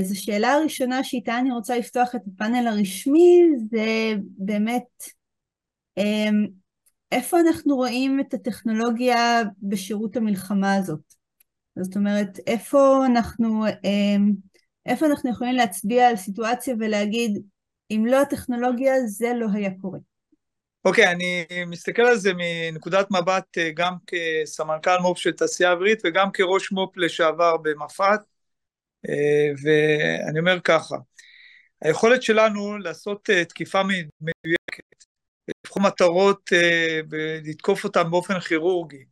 אז השאלה הראשונה שאיתה אני רוצה לפתוח את הפאנל הרשמי זה באמת איפה אנחנו רואים את הטכנולוגיה בשירות המלחמה הזאת? זאת אומרת, איפה אנחנו, איפה אנחנו יכולים להצביע על סיטואציה ולהגיד, אם לא הטכנולוגיה, זה לא היה קורה. אוקיי, okay, אני מסתכל על זה מנקודת מבט אה, גם כסמנכ"ל מו"פ של תעשייה אווירית וגם כראש מו"פ לשעבר במפא"ת, אה, ואני אומר ככה, היכולת שלנו לעשות אה, תקיפה מדויקת, לבחור מטרות ולתקוף אותן באופן כירורגי,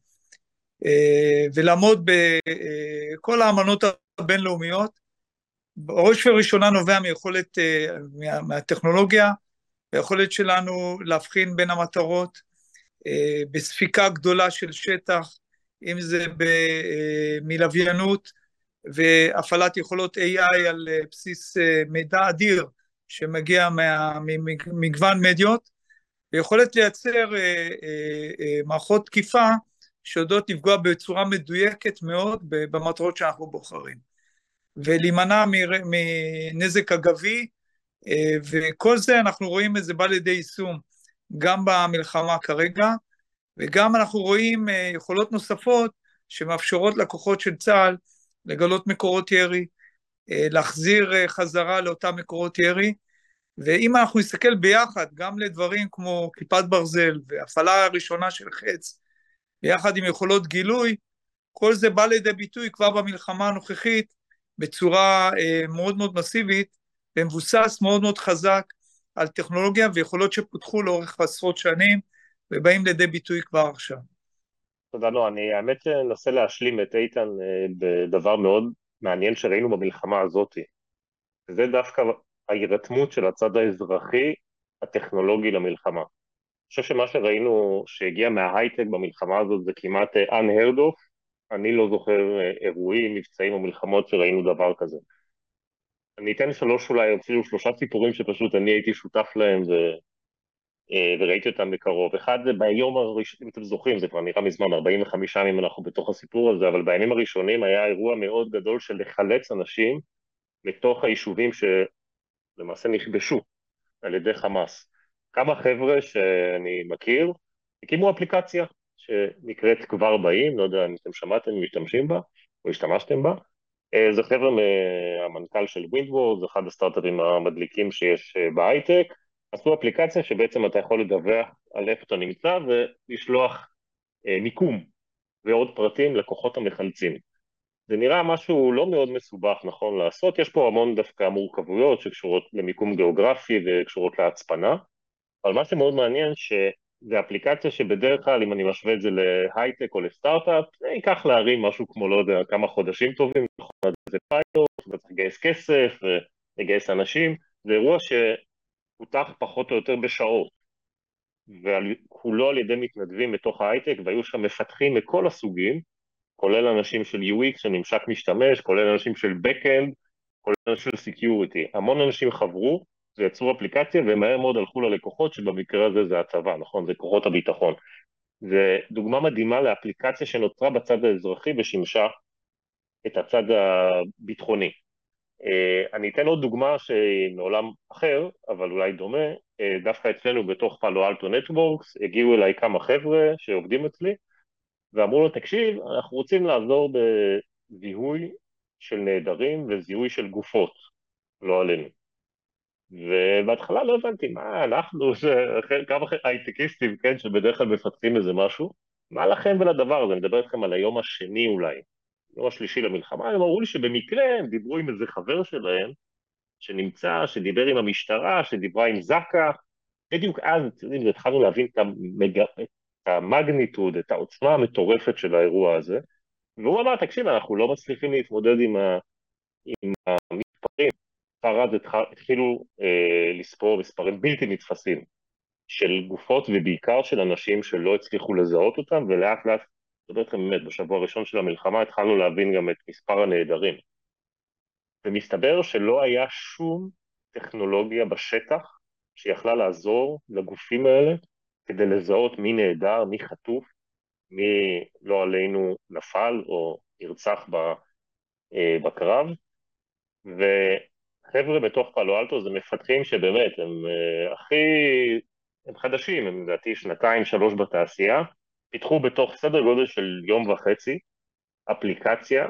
ולעמוד בכל האמנות הבינלאומיות, בראש ובראשונה נובע מיכולת, מה, מהטכנולוגיה, היכולת שלנו להבחין בין המטרות, אה, בספיקה גדולה של שטח, אם זה אה, מלוויינות והפעלת יכולות AI על אה, בסיס מידע אדיר שמגיע ממגוון מדיות, ויכולת לייצר מערכות תקיפה שיודעות לפגוע בצורה מדויקת מאוד במטרות שאנחנו בוחרים, ולהימנע מנזק אגבי אה, וכל זה אנחנו רואים את זה בא לידי יישום גם במלחמה כרגע, וגם אנחנו רואים אה, יכולות נוספות שמאפשרות לכוחות של צה"ל לגלות מקורות ירי, אה, להחזיר חזרה לאותם מקורות ירי, ואם אנחנו נסתכל ביחד גם לדברים כמו כיפת ברזל והפעלה הראשונה של חץ, ביחד עם יכולות גילוי, כל זה בא לידי ביטוי כבר במלחמה הנוכחית בצורה מאוד מאוד מסיבית, ומבוסס מאוד מאוד חזק על טכנולוגיה ויכולות שפותחו לאורך עשרות שנים ובאים לידי ביטוי כבר עכשיו. תודה נועה, אני האמת אנסה להשלים את איתן אה, בדבר מאוד מעניין שראינו במלחמה הזאת. זה דווקא ההירתמות של הצד האזרחי הטכנולוגי למלחמה. אני חושב שמה שראינו שהגיע מההייטק במלחמה הזאת זה כמעט אה, unheard of, אני לא זוכר אה, אירועים, מבצעים או מלחמות שראינו דבר כזה. אני אתן שלוש אולי, אפילו שלושה סיפורים שפשוט אני הייתי שותף להם ו... אה, וראיתי אותם מקרוב. אחד זה ביום הראשון, אם אתם זוכרים, זה כבר נראה מזמן, 45 ימים אנחנו בתוך הסיפור הזה, אבל בימים הראשונים היה אירוע מאוד גדול של לחלץ אנשים מתוך היישובים שלמעשה נכבשו על ידי חמאס. כמה חבר'ה שאני מכיר הקימו אפליקציה שנקראת כבר באים, לא יודע אם אתם שמעתם, משתמשים בה או השתמשתם בה, אה, זה חבר'ה מהמנכ"ל של Windward, זה אחד הסטארט-אפים המדליקים שיש אה, בהייטק, עשו אפליקציה שבעצם אתה יכול לדווח על איפה אתה נמצא ולשלוח אה, מיקום ועוד פרטים לכוחות המחלצים. זה נראה משהו לא מאוד מסובך נכון לעשות, יש פה המון דווקא מורכבויות שקשורות למיקום גיאוגרפי וקשורות להצפנה, אבל מה שמאוד מעניין ש... זה אפליקציה שבדרך כלל, אם אני משווה את זה להייטק או לסטארט-אפ, זה ייקח להרים משהו כמו, לא יודע, כמה חודשים טובים, נכון, זה פיילוט, וצריך לגייס כסף, ולגייס אנשים, זה אירוע שפותח פחות או יותר בשעות, וכולו על ידי מתנדבים בתוך ההייטק, והיו שם מפתחים מכל הסוגים, כולל אנשים של UX, של ממשק משתמש, כולל אנשים של Backend, כולל אנשים של Security. המון אנשים חברו, ויצרו אפליקציה ומהר מאוד הלכו ללקוחות שבמקרה הזה זה הצבא, נכון? זה כוחות הביטחון. זה דוגמה מדהימה לאפליקציה שנוצרה בצד האזרחי ושימשה את הצד הביטחוני. אה, אני אתן עוד דוגמה שהיא מעולם אחר, אבל אולי דומה, אה, דווקא אצלנו בתוך פאלו אלטו נטוורקס, הגיעו אליי כמה חבר'ה שעובדים אצלי, ואמרו לו, תקשיב, אנחנו רוצים לעזור בזיהוי של נעדרים וזיהוי של גופות, לא עלינו. ובהתחלה לא הבנתי מה אנחנו, כמה הייטקיסטים, כן, שבדרך כלל מפתחים איזה משהו, מה לכם ולדבר הזה, אני מדבר איתכם על היום השני אולי, יום השלישי למלחמה, הם אמרו לי שבמקרה הם דיברו עם איזה חבר שלהם שנמצא, שדיבר עם המשטרה, שדיברה עם זק"א, בדיוק אז, אתם יודעים, התחלנו להבין את, המג... את המגניטוד, את העוצמה המטורפת של האירוע הזה, והוא אמר, תקשיב, אנחנו לא מצליחים להתמודד עם, ה... עם המספרים, כבר אז התחילו אה, לספור מספרים בלתי נתפסים של גופות ובעיקר של אנשים שלא הצליחו לזהות אותם ולאט לאט, איתכם באמת, בשבוע הראשון של המלחמה התחלנו להבין גם את מספר הנעדרים. ומסתבר שלא היה שום טכנולוגיה בשטח שיכלה לעזור לגופים האלה כדי לזהות מי נעדר, מי חטוף, מי לא עלינו נפל או נרצח אה, בקרב. וחבר'ה בתוך פאלו אלטו זה מפתחים שבאמת הם uh, הכי, הם חדשים, הם לדעתי שנתיים שלוש בתעשייה, פיתחו בתוך סדר גודל של יום וחצי אפליקציה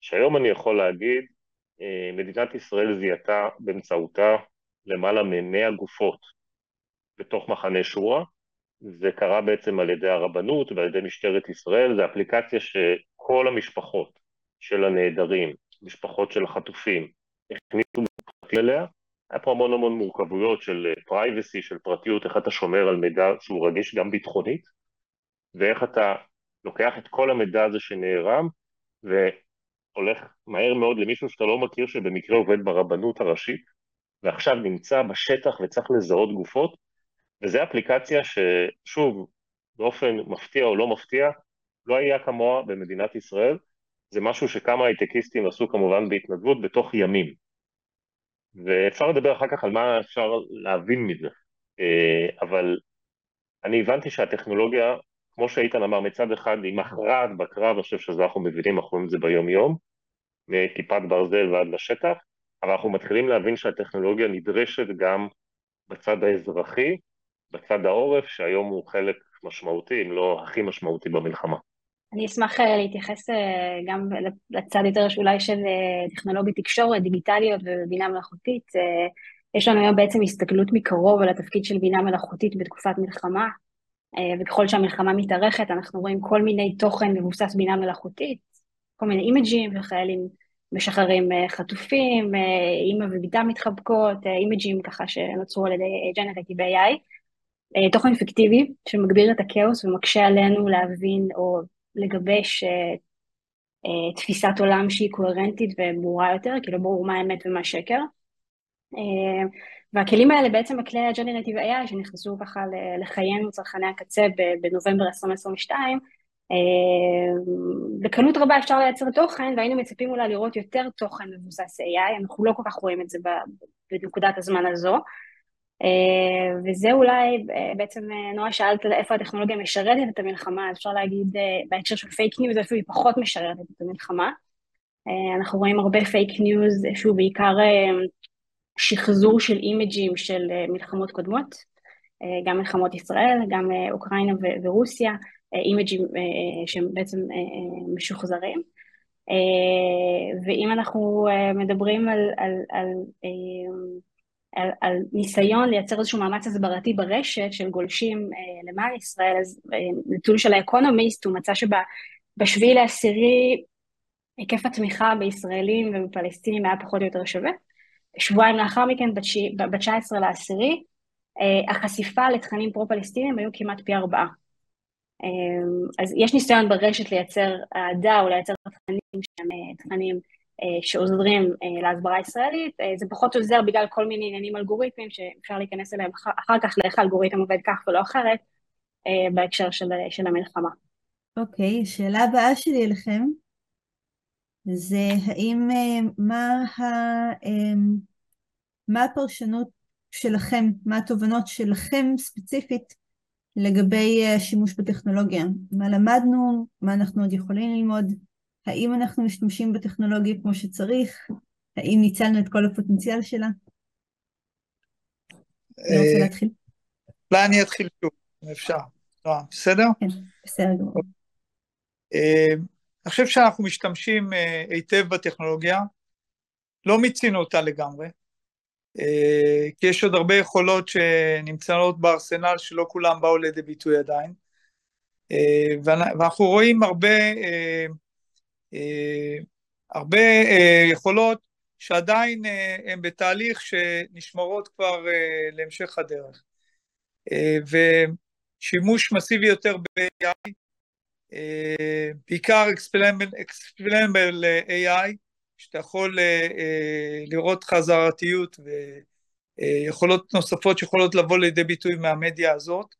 שהיום אני יכול להגיד uh, מדינת ישראל זיהתה באמצעותה למעלה מ-100 גופות בתוך מחנה שורה, זה קרה בעצם על ידי הרבנות ועל ידי משטרת ישראל, זו אפליקציה שכל המשפחות של הנעדרים, משפחות של החטופים, הכניסו פרטים אליה, היה פה המון המון מורכבויות של פרייבסי, של פרטיות, איך אתה שומר על מידע שהוא רגיש גם ביטחונית, ואיך אתה לוקח את כל המידע הזה שנערם, והולך מהר מאוד למישהו שאתה לא מכיר שבמקרה עובד ברבנות הראשית, ועכשיו נמצא בשטח וצריך לזהות גופות, וזו אפליקציה ששוב, באופן מפתיע או לא מפתיע, לא היה כמוה במדינת ישראל, זה משהו שכמה הייטקיסטים עשו כמובן בהתנדבות בתוך ימים. ואפשר לדבר אחר כך על מה אפשר להבין מזה, אה, אבל אני הבנתי שהטכנולוגיה, כמו שאיתן אמר, מצד אחד היא מכרעת בקרב, אני חושב שזה אנחנו מבינים, אנחנו רואים את זה ביום יום, מכיפת ברזל ועד לשטח, אבל אנחנו מתחילים להבין שהטכנולוגיה נדרשת גם בצד האזרחי, בצד העורף, שהיום הוא חלק משמעותי, אם לא הכי משמעותי במלחמה. אני אשמח אה, להתייחס אה, גם לצד יותר אולי של אה, טכנולוגיות תקשורת, דיגיטליות ובינה מלאכותית. יש לנו היום בעצם הסתכלות מקרוב על התפקיד של בינה מלאכותית בתקופת מלחמה, וככל שהמלחמה מתארכת אנחנו רואים כל מיני תוכן מבוסס בינה מלאכותית, כל מיני אימג'ים וחיילים משחררים חטופים, אימא ובתה מתחבקות, אימג'ים ככה שנוצרו על ידי ג'נרטיב AI. תוכן פיקטיבי שמגביר את הכאוס ומקשה עלינו להבין או לגבש תפיסת עולם שהיא קוהרנטית וברורה יותר, כאילו ברור מה האמת ומה שקר. והכלים האלה בעצם הכלי ה-Generative AI שנכנסו ככה לחיינו צרכני הקצה בנובמבר 2022, בקלות רבה אפשר לייצר תוכן והיינו מצפים אולי לראות יותר תוכן מבוסס AI, אנחנו לא כל כך רואים את זה בנקודת הזמן הזו. אה, וזה אולי, אה, בעצם אה, נועה שאלת איפה הטכנולוגיה משרתת את המלחמה, אפשר להגיד בהקשר של פייק ניוז איפה היא פחות משרתת את המלחמה. אנחנו רואים הרבה פייק ניוז שהוא בעיקר שחזור של אימג'ים של מלחמות קודמות, גם מלחמות ישראל, גם אוקראינה ורוסיה, אימג'ים שהם בעצם משוחזרים. ואם אנחנו מדברים על, על, על על, על ניסיון לייצר איזשהו מאמץ הסברתי ברשת של גולשים אה, למען ישראל, אז אה, נתון של האקונומיסט, הוא מצא שבשביעי לעשירי היקף התמיכה בישראלים ובפלסטינים היה פחות או יותר שווה. שבועיים לאחר מכן, ב-19 לעשירי, אה, החשיפה לתכנים פרו-פלסטינים היו כמעט פי ארבעה. אה, אז יש ניסיון ברשת לייצר אהדה או לייצר תכנים שהם אה, תכנים שעוזרים להסברה הישראלית, זה פחות עוזר בגלל כל מיני עניינים אלגוריתמיים שאפשר להיכנס אליהם אחר כך לאיך האלגוריתם עובד כך ולא אחרת בהקשר של, של המלחמה. אוקיי, okay, שאלה הבאה שלי אליכם זה האם, מה, ה, מה הפרשנות שלכם, מה התובנות שלכם ספציפית לגבי השימוש בטכנולוגיה? מה למדנו, מה אנחנו עוד יכולים ללמוד? האם אנחנו משתמשים בטכנולוגיה כמו שצריך? האם ניצלנו את כל הפוטנציאל שלה? אני רוצה אה, להתחיל. אולי אני אתחיל שוב, אם אפשר. לא, בסדר? כן, בסדר גמור. אה, אני חושב שאנחנו משתמשים אה, היטב בטכנולוגיה, לא מיצינו אותה לגמרי, כי יש עוד הרבה יכולות שנמצאות בארסנל שלא כולם באו לידי ביטוי עדיין, ואנחנו רואים הרבה אה, הרבה אה, יכולות שעדיין אה, הן בתהליך שנשמרות כבר להמשך הדרך. ושימוש מסיבי יותר ב-AI, בעיקר Explainable AI, שאתה יכול לראות חזרתיות ויכולות נוספות שיכולות לבוא לידי ביטוי מהמדיה הזאת.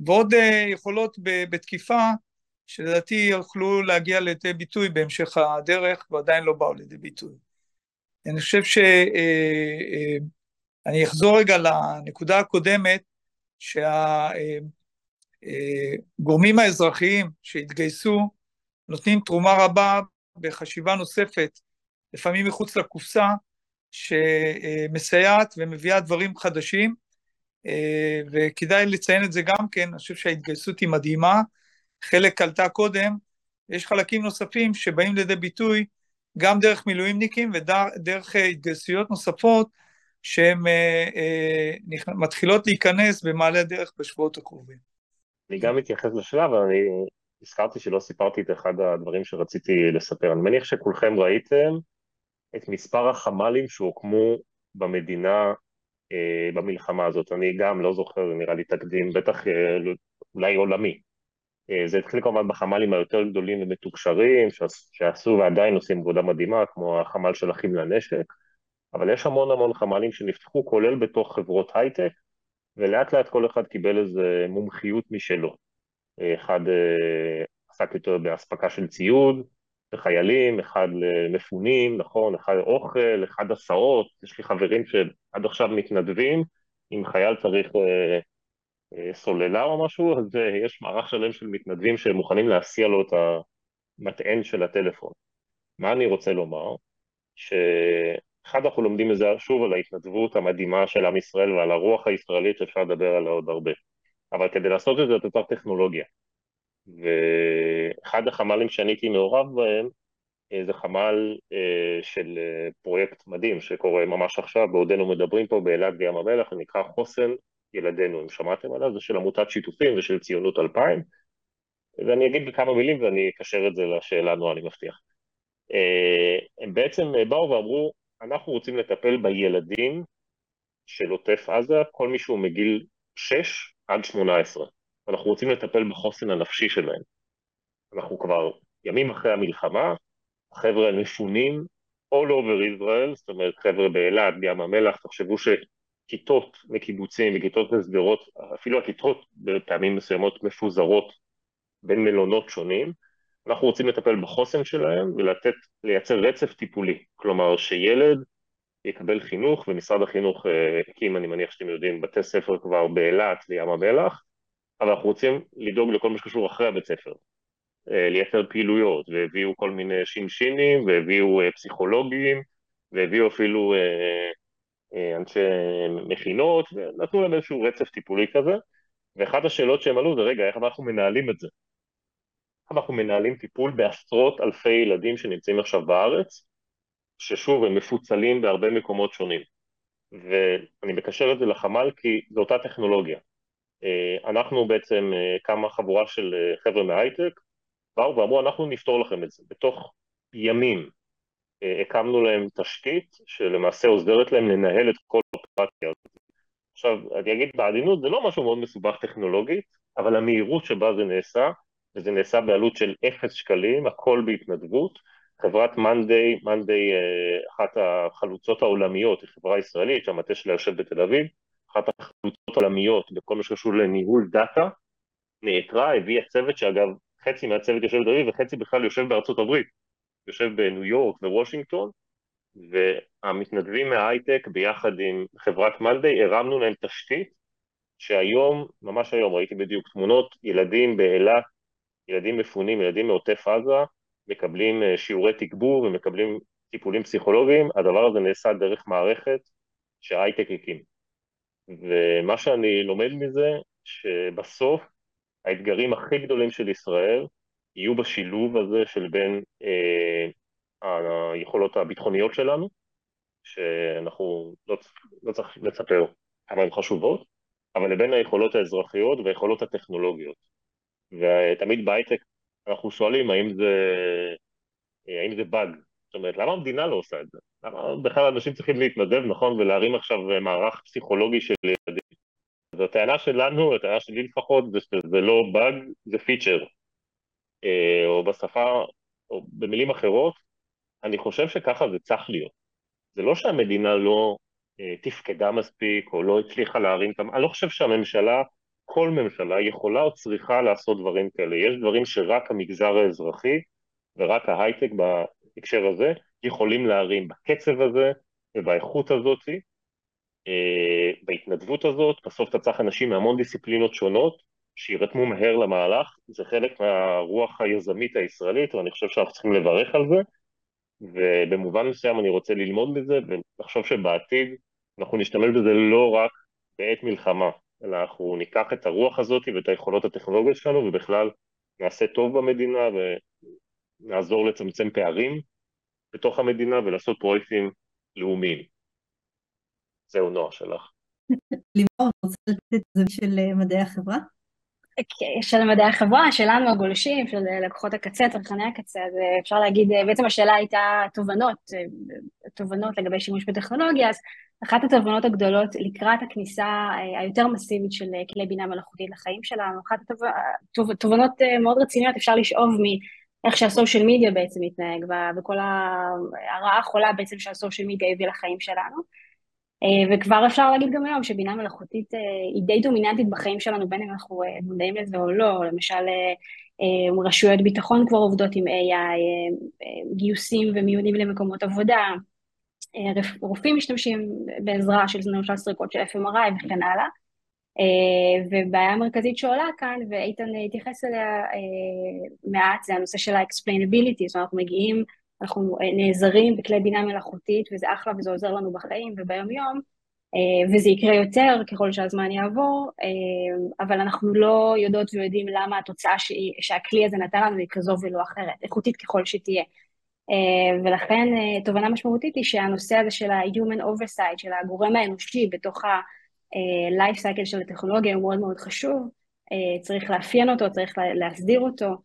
ועוד יכולות בתקיפה שלדעתי יוכלו להגיע לידי ביטוי בהמשך הדרך ועדיין לא באו לידי ביטוי. אני חושב שאני אה, אה, אחזור רגע לנקודה הקודמת, שהגורמים האזרחיים שהתגייסו נותנים תרומה רבה בחשיבה נוספת לפעמים מחוץ לקופסה, שמסייעת ומביאה דברים חדשים, וכדאי לציין את זה גם כן, אני חושב שההתגייסות היא מדהימה, חלק עלתה קודם, יש חלקים נוספים שבאים לידי ביטוי גם דרך מילואימניקים ודרך התגייסויות נוספות שהן מתחילות להיכנס במעלה דרך בשבועות הקרובים. אני גם מתייחס לשלב, אבל אני הזכרתי שלא סיפרתי את אחד הדברים שרציתי לספר. אני מניח שכולכם ראיתם את מספר החמ"לים שהוקמו במדינה אה, במלחמה הזאת. אני גם לא זוכר, נראה לי תקדים, בטח אה, אולי עולמי. אה, זה התחיל כמובן בחמ"לים היותר גדולים ומתוקשרים, שעשו ועדיין עושים עבודה מדהימה, כמו החמ"ל של אחים לנשק, אבל יש המון המון חמ"לים שנפתחו, כולל בתוך חברות הייטק, ולאט לאט כל אחד קיבל איזה מומחיות משלו. אחד אה, עסק יותר באספקה של ציוד, לחיילים, אחד למפונים, נכון, אחד אוכל, אחד הסעות, יש לי חברים שעד עכשיו מתנדבים, אם חייל צריך אה, אה, סוללה או משהו, אז יש מערך שלם של מתנדבים שמוכנים להסיע לו את המטען של הטלפון. מה אני רוצה לומר? שאחד אנחנו לומדים מזה שוב על ההתנדבות המדהימה של עם ישראל ועל הרוח הישראלית שאפשר לדבר עליה עוד הרבה. אבל כדי לעשות את זה אתה צריך טכנולוגיה. ואחד החמ"לים שאני הייתי מעורב בהם אה, זה חמ"ל אה, של אה, פרויקט מדהים שקורה ממש עכשיו, בעודנו מדברים פה באילת בים המלח, נקרא חוסן ילדינו, אם שמעתם עליו, זה של עמותת שיתופים ושל ציונות 2000, ואני אגיד בכמה מילים ואני אקשר את זה לשאלה נועה, אני מבטיח. הם בעצם באו ואמרו, אנחנו רוצים לטפל בילדים של עוטף עזה, כל מי שהוא מגיל 6 עד 18. אנחנו רוצים לטפל בחוסן הנפשי שלהם. אנחנו כבר ימים אחרי המלחמה, החבר'ה מפונים all over Israel, זאת אומרת חבר'ה באילת, בים המלח, תחשבו שכיתות מקיבוצים וכיתות משדרות, אפילו הכיתות בפעמים מסוימות מפוזרות בין מלונות שונים, אנחנו רוצים לטפל בחוסן שלהם ולתת, לייצר רצף טיפולי, כלומר שילד יקבל חינוך, ומשרד החינוך אה, הקים, אני מניח שאתם יודעים, בתי ספר כבר באילת, לים המלח, אבל אנחנו רוצים לדאוג לכל מה שקשור אחרי הבית ספר, אה, לייצר פעילויות, והביאו כל מיני שינשינים, והביאו אה, פסיכולוגים, והביאו אפילו אנשי מכינות, ונתנו להם איזשהו רצף טיפולי כזה, ואחת השאלות שהם עלו זה, רגע, איך אנחנו מנהלים את זה? אנחנו מנהלים טיפול בעשרות אלפי ילדים שנמצאים עכשיו בארץ, ששוב, הם מפוצלים בהרבה מקומות שונים. ואני מקשר את זה לחמ"ל כי זו אותה טכנולוגיה. אה, אנחנו בעצם, אה, חבורה של אה, חבר'ה מהייטק, באו ואמרו, אנחנו נפתור לכם את זה. בתוך ימים הקמנו להם תשתית שלמעשה עוזרת להם לנהל את כל האופרציה הזאת. עכשיו, אני אגיד בעדינות, זה לא משהו מאוד מסובך טכנולוגית, אבל המהירות שבה זה נעשה, וזה נעשה בעלות של אפס שקלים, הכל בהתנדבות, חברת Monday, Monday אחת החלוצות העולמיות, היא חברה ישראלית שהמטה שלה יושב בתל אביב, אחת החלוצות העולמיות בכל מה שקשור לניהול דאטה, נעתרה, הביאה צוות שאגב חצי מהצוות יושב בתל אביב וחצי בכלל יושב בארצות הברית, יושב בניו יורק ווושינגטון, והמתנדבים מההייטק ביחד עם חברת Monday הרמנו להם תשתית שהיום, ממש היום, ראיתי בדיוק תמונות, ילדים באילת, ילדים מפונים, ילדים מעוטף עזה, מקבלים אה, שיעורי תגבור ומקבלים טיפולים פסיכולוגיים, הדבר הזה נעשה דרך מערכת שההייטק הקים. ומה שאני לומד מזה, שבסוף האתגרים הכי גדולים של ישראל יהיו בשילוב הזה של בין אה, היכולות הביטחוניות שלנו, שאנחנו לא, לא צריך לספר כמה הן חשובות, אבל לבין היכולות האזרחיות והיכולות הטכנולוגיות. ותמיד בהייטק אנחנו שואלים האם זה, האם זה באג, זאת אומרת, למה המדינה לא עושה את זה? למה בכלל אנשים צריכים להתנדב, נכון, ולהרים עכשיו מערך פסיכולוגי של ילדים? אז הטענה שלנו, הטענה שלי לפחות, זה שזה לא באג, זה פיצ'ר. אה, או בשפה, או במילים אחרות, אני חושב שככה זה צריך להיות. זה לא שהמדינה לא אה, תפקדה מספיק, או לא הצליחה להרים את... אני לא חושב שהממשלה כל ממשלה יכולה או צריכה לעשות דברים כאלה. יש דברים שרק המגזר האזרחי ורק ההייטק בהקשר הזה יכולים להרים. בקצב הזה ובאיכות הזאת, אה, בהתנדבות הזאת, בסוף אתה צריך אנשים מהמון דיסציפלינות שונות שירתמו מהר למהלך, זה חלק מהרוח היזמית הישראלית ואני חושב שאנחנו צריכים לברך על זה, ובמובן מסוים אני רוצה ללמוד מזה ולחשוב שבעתיד אנחנו נשתמש בזה לא רק בעת מלחמה, אלא אנחנו ניקח את הרוח הזאת ואת היכולות הטכנולוגיות שלנו ובכלל נעשה טוב במדינה ונעזור לצמצם פערים בתוך המדינה ולעשות פרויקטים לאומיים. זהו נועה שלך. לימור, רוצה לתת את זה של אה, מדעי החברה? של מדעי החברה, שלנו הגולשים, של לקוחות הקצה, צרכני הקצה, אז אה, אפשר להגיד, אה, בעצם השאלה הייתה תובנות, תובנות לגבי שימוש בטכנולוגיה, אז אחת התובנות הגדולות לקראת הכניסה היותר מסיבית של כלי בינה מלאכותית לחיים שלנו, אחת התובנות מאוד רציניות, אפשר לשאוב מאיך שהסושיאל מדיה בעצם מתנהג, וכל הרעה החולה בעצם שהסושיאל מדיה הביא לחיים שלנו. אה, וכבר אפשר להגיד גם היום שבינה מלאכותית אה, היא די דומיננטית בחיים שלנו, בין אם אנחנו אה, מודעים לזה או לא, למשל רשויות ביטחון כבר עובדות עם AI, גיוסים ומיונים למקומות עבודה, רופאים משתמשים בעזרה של למשל סריקות של FMRI וכן הלאה. ובעיה מרכזית שעולה כאן, ואיתן התייחס אליה מעט, זה הנושא של ה-explainability, זאת אומרת, אנחנו מגיעים אנחנו אה, נעזרים בכלי בינה מלאכותית, וזה אחלה וזה עוזר לנו בחיים וביום יום, אה, וזה יקרה יותר ככל שהזמן יעבור, אה, אבל אנחנו לא יודעות ויודעים למה התוצאה שהכלי הזה נתן לנו היא כזו ולא אחרת, איכותית ככל שתהיה. ולכן תובנה משמעותית היא שהנושא הזה של ה-human oversight, של הגורם האנושי בתוך ה-life cycle של הטכנולוגיה הוא מאוד מאוד חשוב, צריך לאפיין אותו, צריך להסדיר אותו,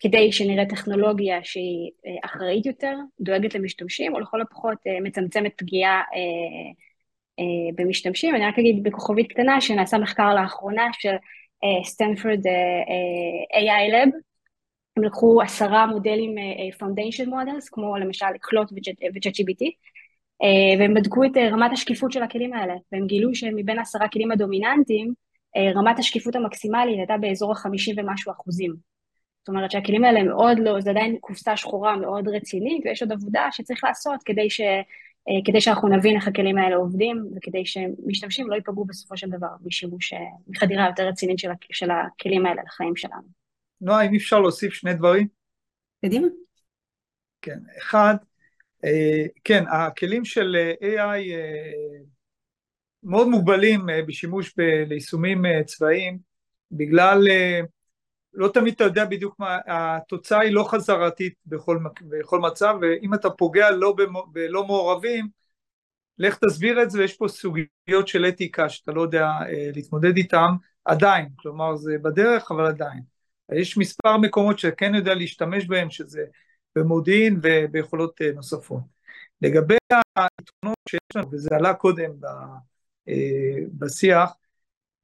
כדי שנראה טכנולוגיה שהיא אה, אחראית יותר, דואגת למשתמשים, או לכל הפחות אה, מצמצמת פגיעה במשתמשים. אני רק אגיד בכוכבית קטנה שנעשה מחקר לאחרונה של סטנפורד AI Lab, הם לקחו עשרה מודלים Foundation Models, כמו למשל קלוט ו-ChatGPT, והם בדקו את רמת השקיפות של הכלים האלה, והם גילו שמבין עשרה כלים הדומיננטיים, רמת השקיפות המקסימלית הייתה באזור החמישים ומשהו אחוזים. זאת אומרת שהכלים האלה מאוד לא, זה עדיין קופסה שחורה מאוד רצינית, ויש עוד עבודה שצריך לעשות כדי, ש, אה, כדי שאנחנו נבין איך הכלים האלה עובדים, וכדי שמשתמשים לא ייפגעו בסופו של דבר משימוש, אה, מחדירה יותר רצינית של, של הכלים האלה לחיים שלנו. נועה, אם אפשר להוסיף שני דברים? קדימה. כן, אחד, אה, כן, הכלים של AI מאוד מוגבלים בשימוש ליישומים צבאיים, בגלל לא תמיד אתה יודע בדיוק מה, התוצאה היא לא חזרתית בכל, בכל מצב, ואם אתה פוגע לא במו, בלא מעורבים, לך תסביר את זה, ויש פה סוגיות של אתיקה שאתה לא יודע אה, להתמודד איתן עדיין, כלומר זה בדרך אבל עדיין. יש מספר מקומות שכן יודע להשתמש בהם, שזה במודיעין וביכולות אה, נוספות. לגבי היתרונות שיש לנו, וזה עלה קודם ב, אה, בשיח,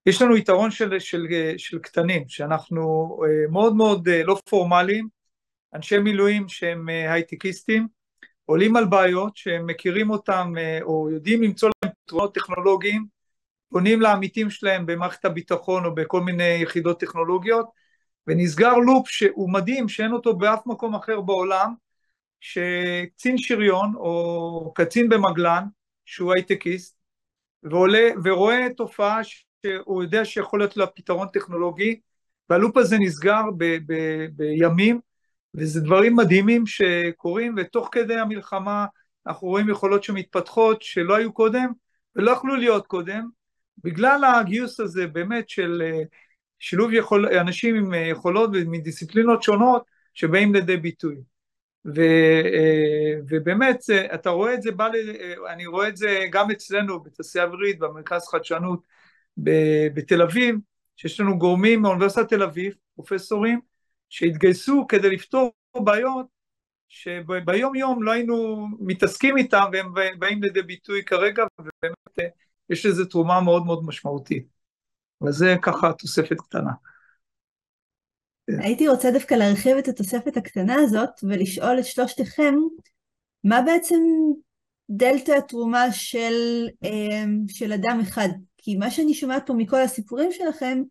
יש לנו יתרון של, של, של קטנים, שאנחנו אה, מאוד מאוד אה, לא פורמליים, אנשי מילואים שהם אה, הייטקיסטים, עולים על בעיות שהם מכירים אותם או יודעים למצוא להם פתרונות טכנולוגיים, פונים לעמיתים שלהם במערכת הביטחון או בכל מיני יחידות טכנולוגיות, ונסגר לופ שהוא מדהים, שאין אותו באף מקום אחר בעולם, שקצין שריון או קצין במגלן, שהוא הייטקיסט, ועולה, ורואה תופעה שהוא יודע שיכול להיות לה פתרון טכנולוגי, והלופ הזה נסגר ב- ב- בימים, וזה דברים מדהימים שקורים, ותוך כדי המלחמה אנחנו רואים יכולות שמתפתחות שלא היו קודם, ולא יכלו להיות קודם, בגלל הגיוס הזה באמת של אה, שילוב יכול, אנשים עם יכולות ומדיסציפלינות שונות שבאים לידי ביטוי. ו, אה, ובאמת אתה רואה את זה, בא, אה, אני רואה את זה גם אצלנו בתעשייה אווירית, במרכז חדשנות, בתל אביב, שיש לנו גורמים מאוניברסיטת תל אביב, פרופסורים, שהתגייסו כדי לפתור בעיות שביום יום לא היינו מתעסקים איתם והם באים לידי ביטוי כרגע, ובאמת אה, יש לזה תרומה מאוד מאוד משמעותית. וזה ככה תוספת קטנה. הייתי רוצה דווקא להרחיב את התוספת הקטנה הזאת ולשאול את שלושתכם, מה בעצם דלתא התרומה של, אה, של אדם אחד כי מה שאני שומעת פה מכל הסיפורים שלכם,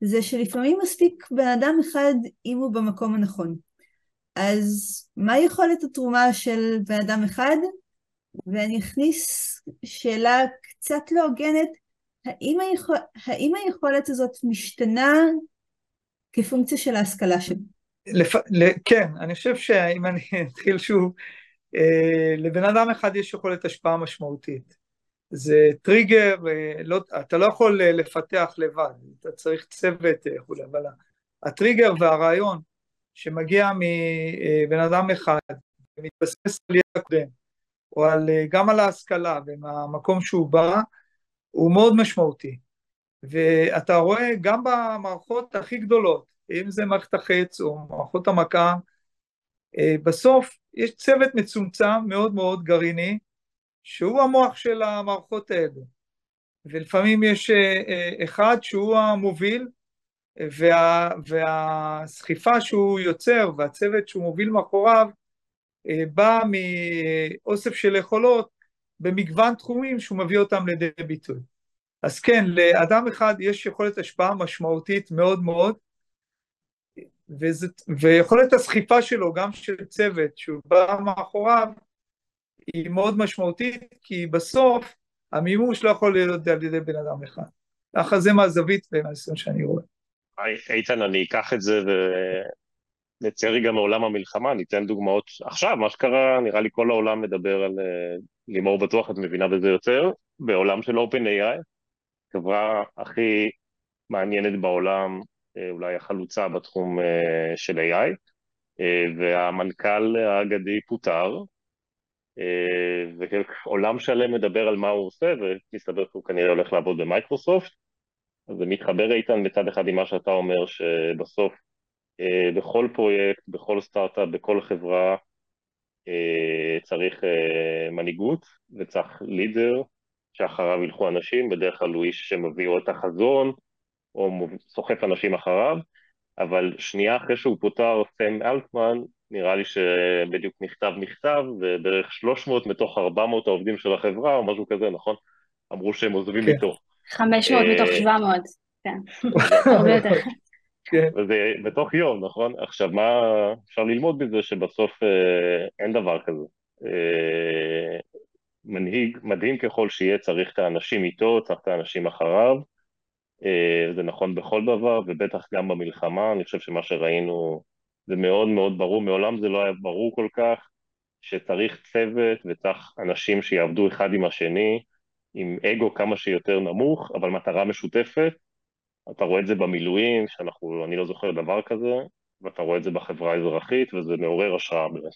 זה שלפעמים מספיק בן אדם אחד אם הוא במקום הנכון. אז מה יכולת התרומה של בן אדם אחד? ואני אכניס שאלה קצת לא הוגנת, האם, היכול, האם היכולת הזאת משתנה כפונקציה של ההשכלה שלו? לפ... כן, אני חושב שאם אני אתחיל שוב, אה, לבן אדם אחד יש יכולת השפעה משמעותית. זה טריגר, אה, לא, אתה לא יכול אה, לפתח לבד, אתה צריך צוות וכולי, אבל הטריגר והרעיון שמגיע מבן אדם אחד ומתבסס על ידע קודם, או על, גם על ההשכלה ומהמקום שהוא בא, הוא מאוד משמעותי. ואתה רואה גם במערכות הכי גדולות, אם זה מערכת החץ או מערכות המכה, בסוף יש צוות מצומצם מאוד מאוד גרעיני, שהוא המוח של המערכות האלה. ולפעמים יש אה, אה, אחד שהוא המוביל, וה, והסחיפה שהוא יוצר והצוות שהוא מוביל מאחוריו אה, בא מאוסף של יכולות במגוון תחומים שהוא מביא אותם לידי ביטוי. אז כן, לאדם אחד יש יכולת השפעה משמעותית מאוד מאוד, וזה, ויכולת הסחיפה שלו, גם של צוות שהוא בא מאחוריו, היא מאוד משמעותית, כי בסוף המימוש לא יכול להיות על ידי בן אדם אחד. ככה זה מהזווית ומהניסיון שאני רואה. איתן, אני אקח את זה ונצא רגע מעולם המלחמה, ניתן דוגמאות. עכשיו, מה שקרה, נראה לי כל העולם מדבר על... אה, לימור בטוח, את מבינה בזה יותר, בעולם של OpenAI, חברה הכי מעניינת בעולם, אה, אולי החלוצה בתחום אה, של AI, והמנכ"ל האגדי פוטר, ועולם שלם מדבר על מה הוא עושה, ומסתבר שהוא כנראה הולך לעבוד במייקרוסופט. זה מתחבר איתן מצד אחד עם מה שאתה אומר, שבסוף אה, בכל פרויקט, בכל סטארט-אפ, בכל חברה אה, צריך אה, מנהיגות וצריך לידר שאחריו ילכו אנשים, בדרך כלל הוא איש שמביא או את החזון או סוחף אנשים אחריו, אבל שנייה אחרי שהוא פוטר סם אלטמן, נראה לי שבדיוק נכתב מכתב, ובערך 300 מתוך 400 העובדים של החברה, או משהו כזה, נכון? אמרו שהם עוזבים כן. איתו. 500 מתוך 700, אה, כן, הרבה יותר. כן. וזה בתוך יום, נכון? עכשיו, מה אפשר ללמוד מזה? שבסוף אה, אין דבר כזה. אה, מנהיג, מדהים ככל שיהיה, צריך את האנשים איתו, צריך את האנשים אחריו. אה, זה נכון בכל דבר, ובטח גם במלחמה, אני חושב שמה שראינו זה מאוד מאוד ברור, מעולם זה לא היה ברור כל כך, שצריך צוות וצריך אנשים שיעבדו אחד עם השני, עם אגו כמה שיותר נמוך, אבל מטרה משותפת. אתה רואה את זה במילואים, שאנחנו, אני לא זוכר דבר כזה, ואתה רואה את זה בחברה האזרחית, וזה מעורר השראה באמת.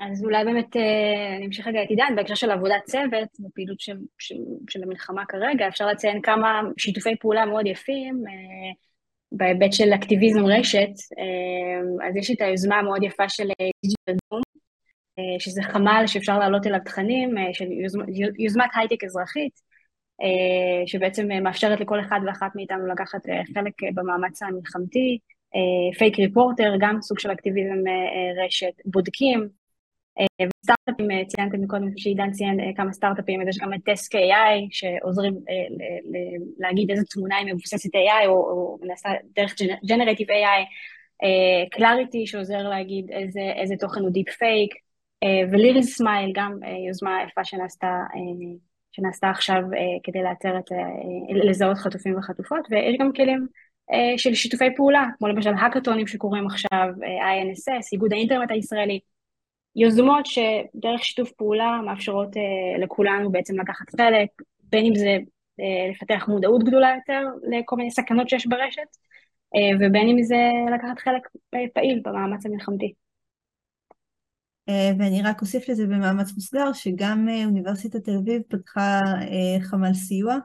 אז אולי באמת אה, אני אמשיך רגע את עידן, בהקשר של עבודת צוות, בפעילות של, של, של המלחמה כרגע, אפשר לציין כמה שיתופי פעולה מאוד יפים, אה, בהיבט של אקטיביזם רשת, אה, אז יש את היוזמה המאוד יפה של דיגיטל דום, אה, שזה חמ"ל שאפשר להעלות אליו תכנים, אה, של יוזמת, יוזמת הייטק אזרחית, שבעצם מאפשרת לכל אחד ואחת מאיתנו לקחת חלק במאמץ המלחמתי, פייק ריפורטר, גם סוג של אקטיביזם רשת, בודקים, סטארט-אפים, ציינתם מקודם שעידן ציין כמה סטארט-אפים, יש גם את Tasq AI שעוזרים להגיד איזה תמונה היא מבוססת AI או נעשה דרך generative AI, Clarity שעוזר להגיד איזה, תוכן הוא דיפ פייק, וליריס סמייל גם יוזמה יפה שנעשתה, עכשיו כדי לזהות חטופים וחטופות, ויש גם כלים של שיתופי פעולה, כמו למשל האקתונים שקורים עכשיו, INSS, איגוד האינטרנט הישראלי, יוזמות שדרך שיתוף פעולה מאפשרות uh, לכולנו בעצם לקחת חלק, בין אם זה uh, לפתח מודעות גדולה יותר לכל מיני סכנות שיש ברשת, uh, ובין אם זה לקחת חלק פעיל במאמץ המלחמתי. ואני רק אוסיף לזה במאמץ מוסגר, שגם אוניברסיטת תל אביב פתחה חמ"ל סיוע,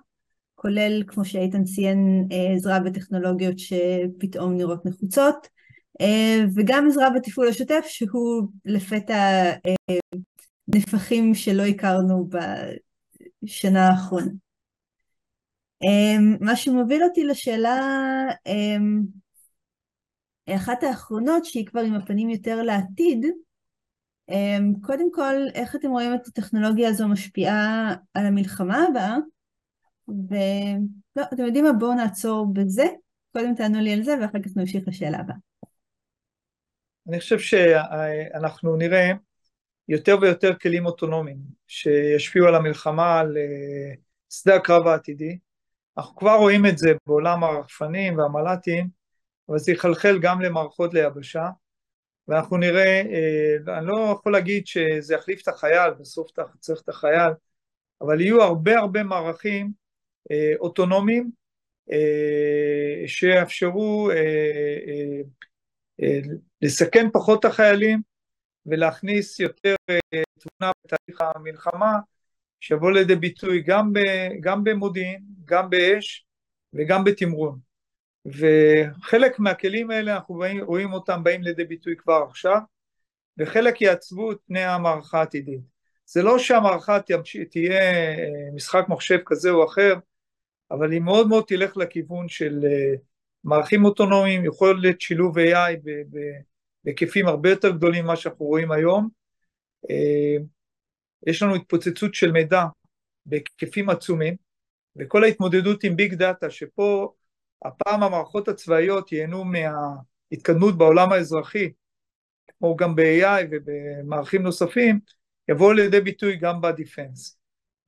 כולל, כמו שאיתן ציין, עזרה בטכנולוגיות שפתאום נראות נחוצות, אה, וגם עזרה בתפעול השוטף שהוא לפתע אה, נפחים שלא הכרנו בשנה האחרונה. אה, מה שמוביל אותי לשאלה אחת האחרונות שהיא כבר עם הפנים יותר לעתיד, קודם כל איך אתם רואים את הטכנולוגיה הזו משפיעה על המלחמה הבאה ולא, אתם יודעים מה? בואו נעצור בזה, קודם תענו לי על זה ואחר כך נמשיך לשאלה הבאה. אני חושב שאנחנו נראה יותר ויותר כלים אוטונומיים שישפיעו על המלחמה, על אה, שדה הקרב העתידי. אנחנו כבר רואים את זה בעולם הרחפנים והמל"טים, אבל זה יחלחל גם למערכות ליבשה, ואנחנו נראה, אה, אני לא יכול להגיד שזה יחליף את החייל, בסוף צריך את החייל, אבל יהיו הרבה הרבה מערכים אה, אוטונומיים שיאפשרו לסכן פחות את החיילים ולהכניס יותר תמונה בתהליך המלחמה שיבוא לידי ביטוי גם, ב, גם במודיעין, גם באש וגם בתמרון. וחלק מהכלים האלה אנחנו באים, רואים אותם באים לידי ביטוי כבר עכשיו, וחלק יעצבו את פני המערכה העתידית. זה לא שהמערכה תהיה אה, משחק מחשב כזה או אחר, אבל היא מאוד מאוד תלך לכיוון של אה, מערכים אוטונומיים, יכול להיות שילוב AI בהיקפים הרבה יותר גדולים ממה שאנחנו רואים היום. אה, יש לנו התפוצצות של מידע בהיקפים עצומים, וכל ההתמודדות עם ביג דאטה, שפה הפעם המערכות הצבאיות ייהנו מההתקדמות בעולם האזרחי, כמו גם ב-AI ובמערכים נוספים, יבואו לידי ביטוי גם בדיפנס.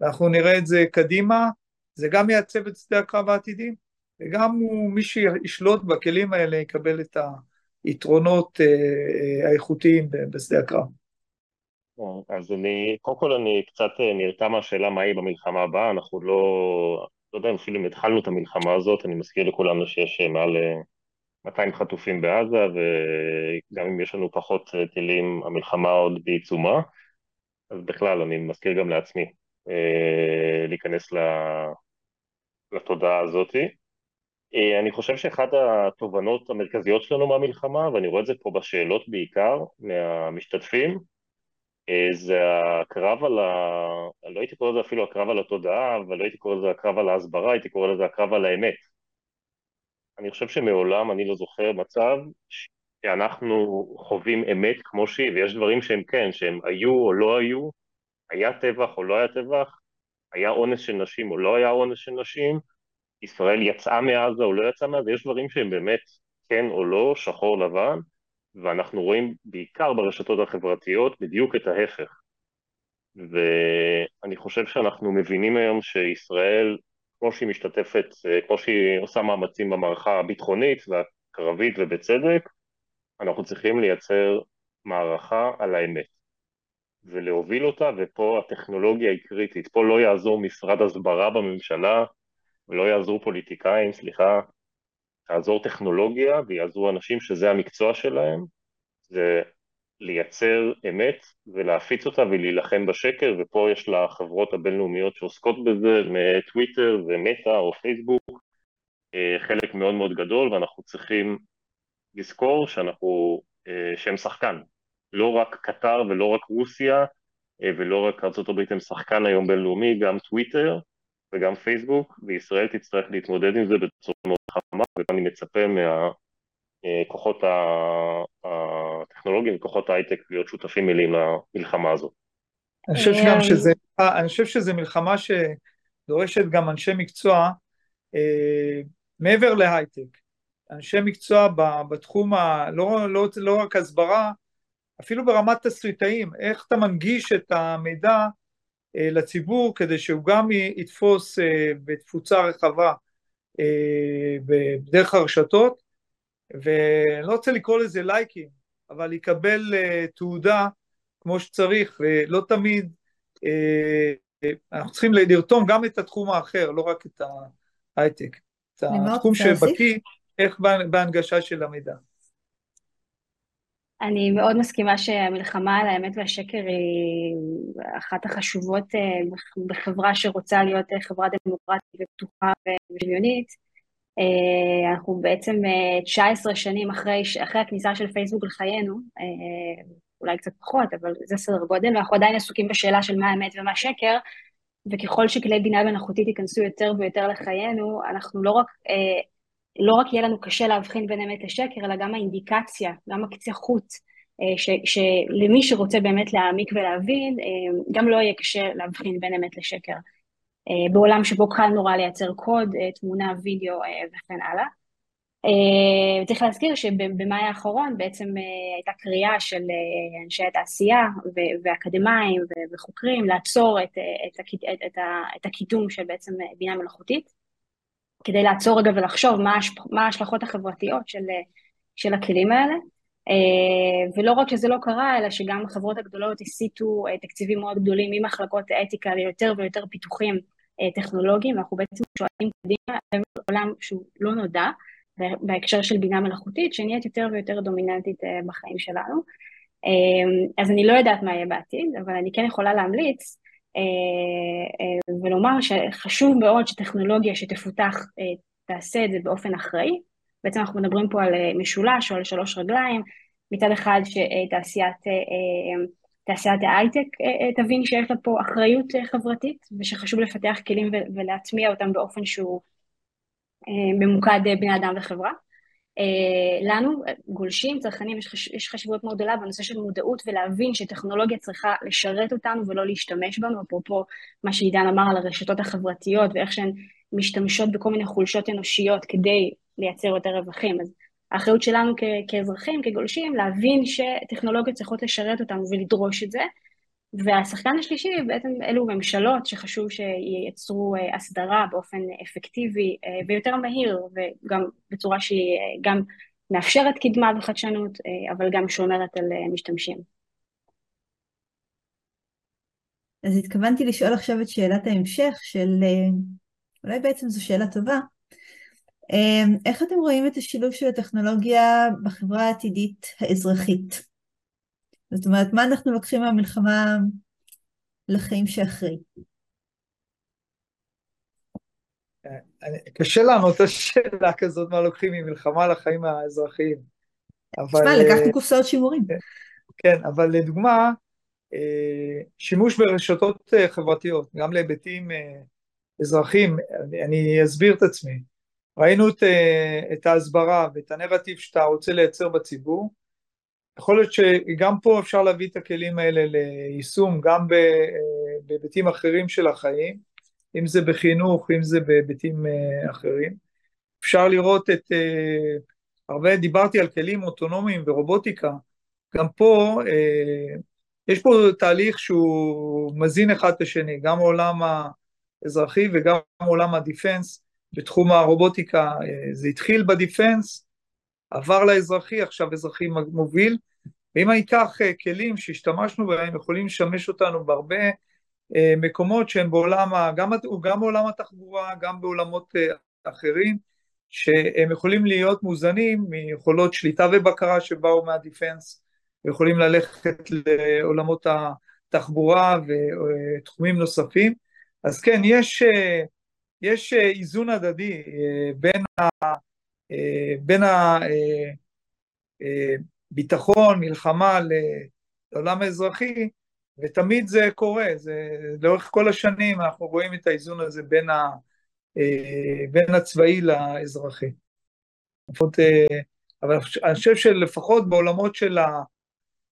ואנחנו נראה את זה קדימה, זה גם יעצב את שדה הקרב העתידי, וגם הוא, מי שישלוט בכלים האלה יקבל את היתרונות אה, אה, האיכותיים בשדה הקרב. אז אני, קודם כל אני קצת אה, נרתע מהשאלה מה יהיה במלחמה הבאה, אנחנו לא, לא יודע אפילו אם התחלנו את המלחמה הזאת, אני מזכיר לכולנו שיש מעל 200 חטופים בעזה, וגם אם יש לנו פחות טילים, המלחמה עוד בעיצומה, אז בכלל, אני מזכיר גם לעצמי להיכנס לתודעה הזאתי. אה, אני חושב שאחת התובנות המרכזיות שלנו מהמלחמה, ואני רואה את זה פה בשאלות בעיקר מהמשתתפים, אה, זה הקרב על ה... לא הייתי קורא לזה אפילו הקרב על התודעה, אבל לא הייתי קורא לזה הקרב על ההסברה, הייתי קורא לזה הקרב על האמת. אני חושב שמעולם אני לא זוכר מצב שאנחנו חווים אמת כמו שהיא, ויש דברים שהם כן, שהם היו או לא היו, היה טבח או לא היה טבח, היה אונס של נשים או לא היה אונס של נשים, ישראל יצאה מעזה או לא יצאה מעזה, יש דברים שהם באמת כן או לא, שחור לבן, ואנחנו רואים בעיקר ברשתות החברתיות בדיוק את ההפך. ואני חושב שאנחנו מבינים היום שישראל, כמו שהיא משתתפת, כמו שהיא עושה מאמצים במערכה הביטחונית והקרבית ובצדק, אנחנו צריכים לייצר מערכה על האמת ולהוביל אותה, ופה הטכנולוגיה היא קריטית. פה לא יעזור משרד הסברה בממשלה, ולא יעזרו פוליטיקאים, סליחה, תעזור טכנולוגיה ויעזרו אנשים שזה המקצוע שלהם, זה לייצר אמת ולהפיץ אותה ולהילחם בשקר, ופה יש לחברות הבינלאומיות שעוסקות בזה, מטוויטר ומטא או פייסבוק, אה, חלק מאוד מאוד גדול, ואנחנו צריכים לזכור שאנחנו, אה, שהם שחקן, לא רק קטר ולא רק רוסיה אה, ולא רק ארה"ב הם שחקן היום בינלאומי, גם טוויטר וגם פייסבוק, וישראל תצטרך להתמודד עם זה בצורה מאוד חכמה, ואני מצפה מהכוחות הטכנולוגיים וכוחות ההייטק להיות שותפים מלאים למלחמה הזאת. אני חושב שגם שזה, אני חושב שזה מלחמה שדורשת גם אנשי מקצוע אה, מעבר להייטק. אנשי מקצוע בתחום, ה, לא, לא, לא רק הסברה, אפילו ברמת תסריטאים, איך אתה מנגיש את המידע אה, לציבור כדי שהוא גם יתפוס אה, בתפוצה רחבה אה, בדרך הרשתות, ואני לא רוצה לקרוא לזה לייקים, אבל יקבל תעודה כמו שצריך, ולא תמיד, אנחנו צריכים לרתום גם את התחום האחר, לא רק את ההייטק, את התחום שבקיא, איך בהנגשה של המידע. אני מאוד מסכימה שהמלחמה על האמת והשקר היא אחת החשובות אה, בחברה שרוצה להיות אה, חברה דמוקרטית ופתוחה ושוויונית. אה, אנחנו בעצם 19 שנים אחרי, אחרי הכניסה של פייסבוק לחיינו, אולי קצת פחות, אבל זה סדר גודל, ואנחנו עדיין עסוקים בשאלה של מה האמת ומה שקר, וככל שכלי בינה מלאכותית ייכנסו יותר ויותר לחיינו, אנחנו לא רק לא רק יהיה לנו קשה להבחין בין אמת לשקר, אלא גם האינדיקציה, גם הקצה חוץ, אה, שלמי שרוצה באמת להעמיק ולהבין, אה, גם לא יהיה קשה להבחין בין אמת לשקר. אה, בעולם שבו קל נורא לייצר קוד, תמונה, וידאו וכן הלאה. צריך להזכיר שבמאי האחרון בעצם הייתה קריאה של אנשי התעשייה ואקדמאים וחוקרים לעצור את, את, את, את, את הקידום של בעצם בינה מלאכותית. כדי לעצור רגע ולחשוב מה, השפ... מה ההשלכות החברתיות של, של הכלים האלה. אה, ולא רק שזה לא קרה, אלא שגם החברות הגדולות הסיטו אה, תקציבים מאוד גדולים ממחלקות אתיקה ליותר ויותר פיתוחים אה, טכנולוגיים, אנחנו בעצם שואלים קדימה על עולם שהוא לא נודע, בהקשר של בינה מלאכותית, שנהיית יותר ויותר דומיננטית בחיים שלנו. אז אני לא יודעת מה יהיה בעתיד, אבל אני כן יכולה להמליץ ולומר שחשוב מאוד שטכנולוגיה שתפותח תעשה את זה באופן אחראי, בעצם אנחנו מדברים פה על אה, משולש או על שלוש רגליים, מצד אחד שתעשיית אה, אה, תעשיית ההייטק תבין שיש לה פה אחריות חברתית ושחשוב לפתח כלים ולהטמיע אותם באופן שהוא ממוקד בני אדם וחברה. לנו, גולשים, צרכנים, יש, חש... יש חשיבות מאוד גדולה בנושא של מודעות ולהבין שטכנולוגיה צריכה לשרת אותנו ולא להשתמש בנו, אפרופו מה שעידן אמר על הרשתות החברתיות ואיך שהן משתמשות בכל מיני חולשות אנושיות כדי לייצר יותר רווחים. אז האחריות שלנו כ- כאזרחים, כגולשים, להבין שטכנולוגיות צריכות לשרת אותנו ולדרוש את זה. והשחקן השלישי בעצם אלו ממשלות שחשוב שייצרו אה, הסדרה באופן אפקטיבי אה, ויותר מהיר וגם בצורה שהיא אה, גם מאפשרת קדמה וחדשנות אבל גם שומרת על משתמשים. אז התכוונתי לשאול עכשיו את שאלת ההמשך של, אולי בעצם זו שאלה טובה, איך אתם רואים את השילוב של הטכנולוגיה בחברה העתידית האזרחית? זאת אומרת, מה אנחנו לוקחים מהמלחמה לחיים שאחרי? קשה לענות את השאלה כזאת, מה לוקחים ממלחמה לחיים האזרחיים. תשמע, לקחתי אה, קופסאות שימורים. כן, אבל לדוגמה, אה, שימוש ברשתות אה, חברתיות, גם להיבטים אזרחיים, אני אסביר את עצמי. ראינו את, את ההסברה ואת הנרטיב שאתה רוצה לייצר בציבור, יכול להיות שגם פה אפשר להביא את הכלים האלה ליישום גם אה, בהיבטים אחרים של החיים, אם זה בחינוך, אם זה בהיבטים אה, אחרים. אפשר לראות את, הרבה דיברתי על כלים אוטונומיים ורובוטיקה, גם פה יש פה תהליך שהוא מזין אחד את השני, גם העולם האזרחי וגם עולם הדיפנס, בתחום הרובוטיקה אה, זה התחיל בדיפנס, עבר לאזרחי, עכשיו אזרחי מוביל, ואם אני אקח אה, כלים שהשתמשנו בהם, יכולים לשמש אותנו בהרבה אה, מקומות שהם בעולם, גם, גם בעולם התחבורה, גם בעולמות אחרים, שהם יכולים להיות מוזנים מיכולות שליטה ובקרה שבאו מהדיפנס, ויכולים ללכת לעולמות התחבורה ותחומים נוספים. אז כן, יש יש אה, איזון הדדי אה, בין, ה, אה, בין הביטחון, מלחמה לעולם האזרחי, ותמיד זה קורה, זה לאורך כל השנים אנחנו רואים את האיזון הזה בין, ה, בין הצבאי לאזרחי. אבל אני חושב שלפחות בעולמות של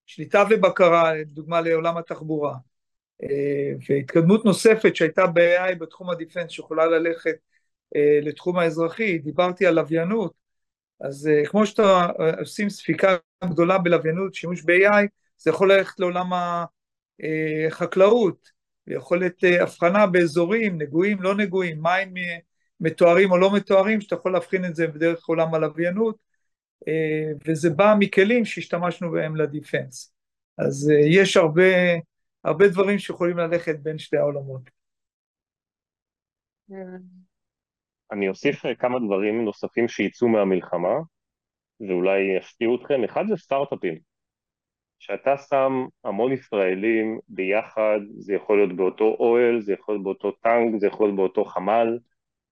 השליטה ובקרה, לדוגמה לעולם התחבורה, אה, והתקדמות נוספת שהייתה ב-AI בתחום הדיפנס שיכולה ללכת אה, לתחום האזרחי, דיברתי על לוויינות, אז אה, כמו שאתה עושים ספיקה גדולה בלוויינות, שימוש ב-AI, זה יכול ללכת לעולם החקלאות, יכולת הבחנה באזורים, נגועים, לא נגועים, מים מתוארים או לא מתוארים, שאתה יכול להבחין את זה בדרך עולם הלוויינות, וזה בא מכלים שהשתמשנו בהם לדיפנס. אז יש הרבה הרבה דברים שיכולים ללכת בין שתי העולמות. אני אוסיף כמה דברים נוספים שיצאו מהמלחמה, ואולי יפתיעו אתכם. אחד זה סטארט-אפים. שאתה שם המון ישראלים ביחד, זה יכול להיות באותו אוהל, זה יכול להיות באותו טנק, זה יכול להיות באותו חמ"ל,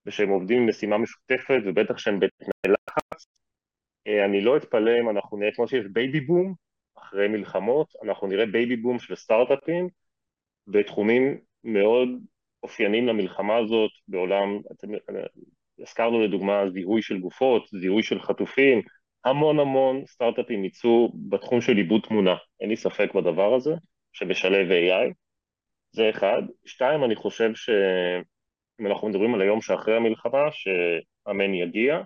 ושהם עובדים עם משימה משותפת, ובטח שהם בתנאי לחץ. אה, אני לא אתפלא אם אנחנו נראה כמו שיש בייבי בום, אחרי מלחמות, אנחנו נראה בייבי בום של סטארט-אפים בתחומים מאוד אופייניים למלחמה הזאת בעולם, אתם, הזכרנו לדוגמה זיהוי של גופות, זיהוי של חטופים, המון המון סטארט-אפים יצאו בתחום של עיבוד תמונה, אין לי ספק בדבר הזה, שמשלב AI, זה אחד. שתיים, אני חושב שאם אנחנו מדברים על היום שאחרי המלחמה, שאמן יגיע,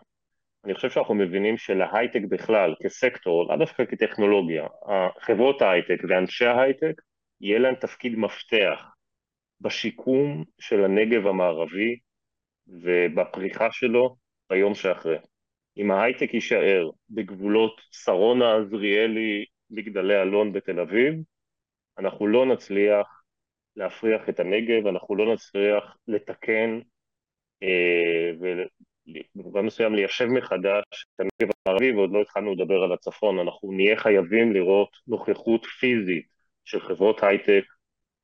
אני חושב שאנחנו מבינים שלהייטק בכלל, כסקטור, לאו דווקא כטכנולוגיה, חברות ההייטק ואנשי ההייטק, יהיה להם תפקיד מפתח בשיקום של הנגב המערבי, ובפריחה שלו ביום שאחרי. אם ההייטק יישאר בגבולות שרונה, עזריאלי, מגדלי אלון בתל אביב, אנחנו לא נצליח להפריח את הנגב, אנחנו לא נצליח לתקן אה, ובמובן מסוים ליישב מחדש את הנגב הערבי, ועוד לא התחלנו לדבר על הצפון, אנחנו נהיה חייבים לראות נוכחות פיזית של חברות הייטק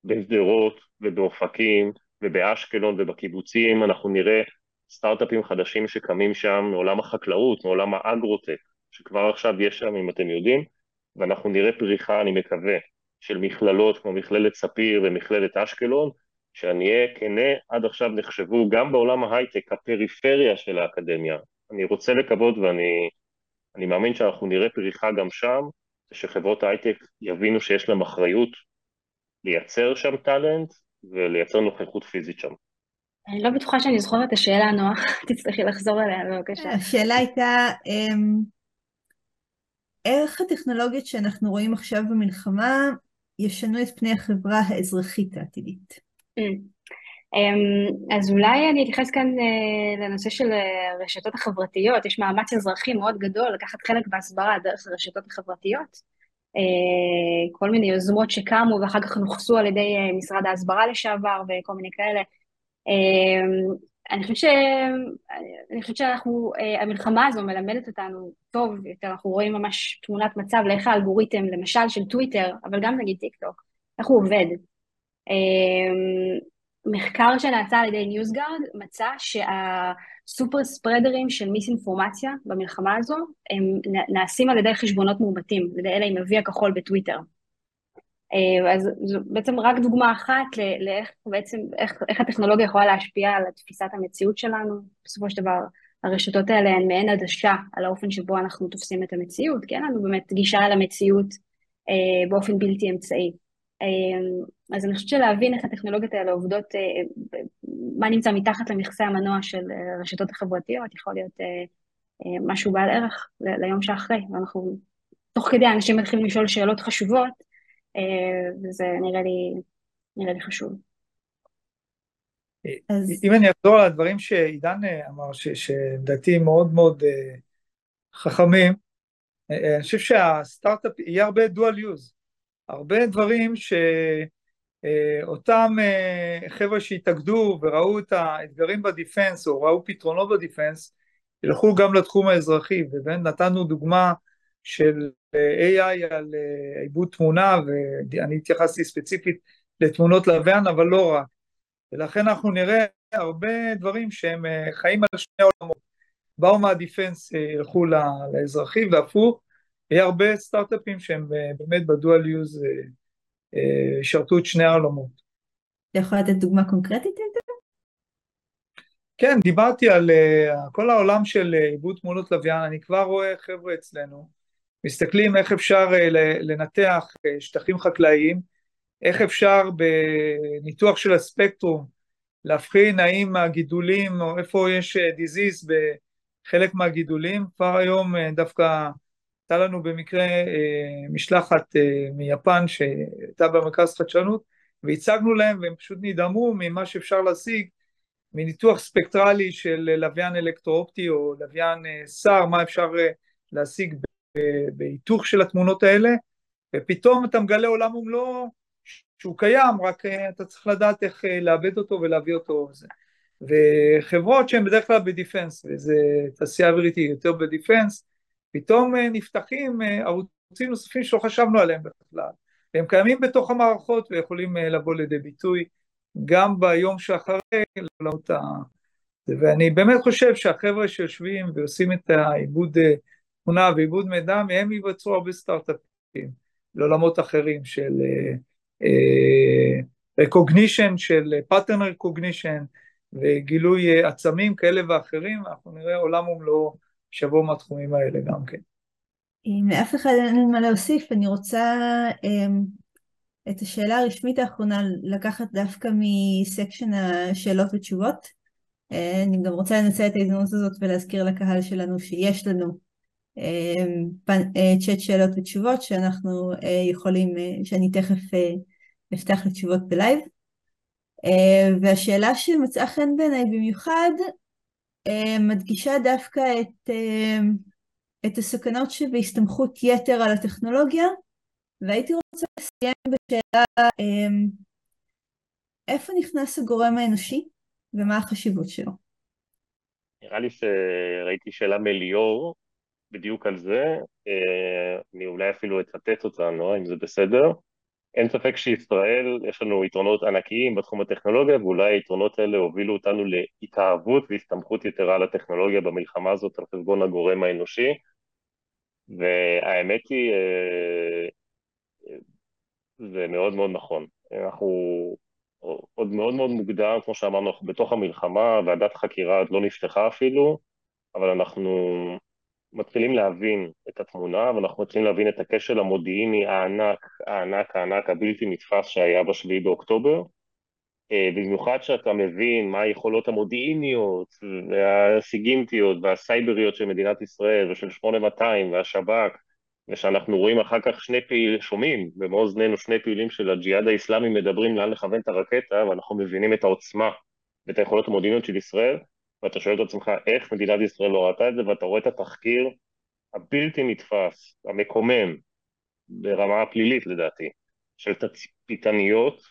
בשדרות ובאופקים ובאשקלון ובקיבוצים, אנחנו נראה סטארט-אפים חדשים שקמים שם מעולם החקלאות, מעולם האגרוטק, שכבר עכשיו יש שם, אם אתם יודעים, ואנחנו נראה פריחה, אני מקווה, של מכללות כמו מכללת ספיר ומכללת אשקלון, שאני אהיה כנה, עד עכשיו נחשבו גם בעולם ההייטק הפריפריה של האקדמיה. אני רוצה לקוות ואני מאמין שאנחנו נראה פריחה גם שם, ושחברות ההייטק יבינו שיש להם אחריות לייצר שם טאלנט ולייצר נוכחות פיזית שם. אני לא בטוחה שאני זוכרת את השאלה, נועה, תצטרכי לחזור אליה בבקשה. השאלה הייתה, אמ, איך הטכנולוגיות שאנחנו רואים עכשיו במלחמה ישנו את פני החברה האזרחית העתידית? אמ, אז אולי אני אתייחס כאן אה, לנושא של הרשתות אה, החברתיות. יש מאמץ אזרחי מאוד גדול לקחת חלק בהסברה דרך הרשתות החברתיות. אה, כל מיני יוזמות שקמו ואחר כך נוכסו על ידי משרד ההסברה לשעבר וכל מיני כאלה. אמ, אני חושבת, ש... שאנחנו, המלחמה הזו מלמדת אותנו טוב יותר, אנחנו רואים ממש תמונת מצב לאיך האלגוריתם, למשל של טוויטר, אבל גם נגיד טיק טוק, איך הוא עובד. מחקר שנעשה על ידי NewsGuard מצא שה super spreaders של מיסאינפורמציה במלחמה הזו הם נעשים על ידי חשבונות מאומתים, על ידי אלה עם ה-V הכחול בטוויטר. אה, אז זו בעצם רק דוגמה אחת לאיך בעצם, איך, איך הטכנולוגיה יכולה להשפיע על תפיסת המציאות שלנו. בסופו של דבר הרשתות האלה הן מעין עדשה על האופן שבו אנחנו תופסים את המציאות, כי אין לנו באמת גישה על המציאות אה, באופן בלתי אמצעי. אה, אז אני חושבת שלהבין איך הטכנולוגיות האלה עובדות, אה, מה נמצא מתחת למכסה המנוע של הרשתות החברתיות, יכול להיות משהו בעל ערך ליום שאחרי, ואנחנו, תוך כדי אנשים מתחילים לשאול שאלות חשובות, וזה נראה לי, נראה לי חשוב. אז... אם אני אחזור על הדברים שעידן אמר, שלדעתי מאוד מאוד חכמים, אני חושב שהסטארט-אפ יהיה הרבה dual use, הרבה דברים שאותם אה, חבר'ה שהתאגדו וראו את האתגרים בדיפנס או ראו פתרונות בדיפנס, ילכו גם לתחום האזרחי, ונתנו דוגמה של אה, AI על אה, עיבוד תמונה, ואני התייחסתי ספציפית לתמונות לוויין, אבל לא רק. ולכן אנחנו נראה הרבה דברים שהם חיים על שני עולמות. באו מהדיפנס, ילכו לאזרחי, והפוך, יהיה הרבה סטארט-אפים שהם אה, באמת בדואל יוז אה, אה, ישרתו את שני העולמות. אתה יכול לתת דוגמה קונקרטית לזה? כן, דיברתי על כל העולם של עיבוד תמונות לוויין, אני כבר רואה חבר'ה אצלנו, מסתכלים איך אפשר לנתח שטחים חקלאיים, איך אפשר בניתוח של הספקטרום להבחין האם הגידולים או איפה יש דיזיז בחלק מהגידולים, כבר היום דווקא הייתה לנו במקרה אה, משלחת אה, מיפן שהייתה במרכז חדשנות והצגנו להם והם פשוט נדהמו ממה שאפשר להשיג מניתוח ספקטרלי של לוויין אלקטרואופטי או לוויין אה, סער, מה אפשר להשיג בהיתוך של התמונות האלה ופתאום אתה מגלה עולם ומלואו שהוא קיים, רק אתה צריך לדעת איך לעבד אותו ולהביא אותו. וחברות שהן בדרך כלל בדיפנס, וזה תעשייה אווירית יותר בדיפנס, פתאום אה, נפתחים אה, ערוצים נוספים שלא חשבנו עליהם בכלל, והם קיימים בתוך המערכות ויכולים אה, לבוא לידי ביטוי גם ביום שאחרי לעולמות ה... ואני באמת חושב שהחבר'ה שיושבים ועושים את העיבוד תמונה ועיבוד מידע, מהם ייווצרו הרבה סטארט-אפים לעולמות אחרים של recognition, של pattern recognition וגילוי עצמים כאלה ואחרים, אנחנו נראה עולם ומלואו שיבואו מהתחומים האלה גם כן. אם לאף אחד אין מה להוסיף, אני רוצה um, את השאלה הרשמית האחרונה לקחת דווקא מסקשן השאלות ותשובות. Uh, אני גם רוצה לנצל את ההזדמנות הזאת ולהזכיר לקהל שלנו שיש לנו um, צ'אט שאלות ותשובות שאנחנו uh, יכולים, שאני תכף אפתח לתשובות בלייב. והשאלה שמצאה חן בעיניי במיוחד מדגישה דווקא את, את הסכנות שבהסתמכות יתר על הטכנולוגיה, והייתי רוצה לסיים בשאלה איפה נכנס הגורם האנושי ומה החשיבות שלו? נראה לי שראיתי שאלה מליאור בדיוק על זה, אה, אני אולי אפילו אצטט אותה, נועה, אם זה בסדר. אין ספק שישראל, יש לנו יתרונות ענקיים בתחום הטכנולוגיה, ואולי היתרונות האלה הובילו אותנו להתאהבות והסתמכות יתרה על הטכנולוגיה במלחמה הזאת על חשבון הגורם האנושי. והאמת היא, אה, אה, זה מאוד מאוד נכון. אנחנו עוד מאוד מאוד מוקדם, כמו שאמרנו, אנחנו בתוך המלחמה, ועדת חקירה עוד לא נפתחה אפילו, אבל אנחנו מתחילים להבין את התמונה, ואנחנו מתחילים להבין את הכשל המודיעיני הענק, הענק, הענק, הבלתי נתפס שהיה בשביעי באוקטובר, אה, במיוחד שאתה מבין מה היכולות המודיעיניות והסיגינטיות והסייבריות של מדינת ישראל ושל 8200 והשב"כ ושאנחנו רואים אחר כך שני פעילים, שומעים במו אוזנינו שני פעילים של הג'יהאד האיסלאמי מדברים לאן לכוון את הרקטה ואנחנו מבינים את העוצמה ואת היכולות המודיעיניות של ישראל ואתה שואל את עצמך איך מדינת ישראל לא ראתה את זה ואתה רואה את התחקיר הבלתי נתפס, המקומם ברמה הפלילית לדעתי של תצפיתניות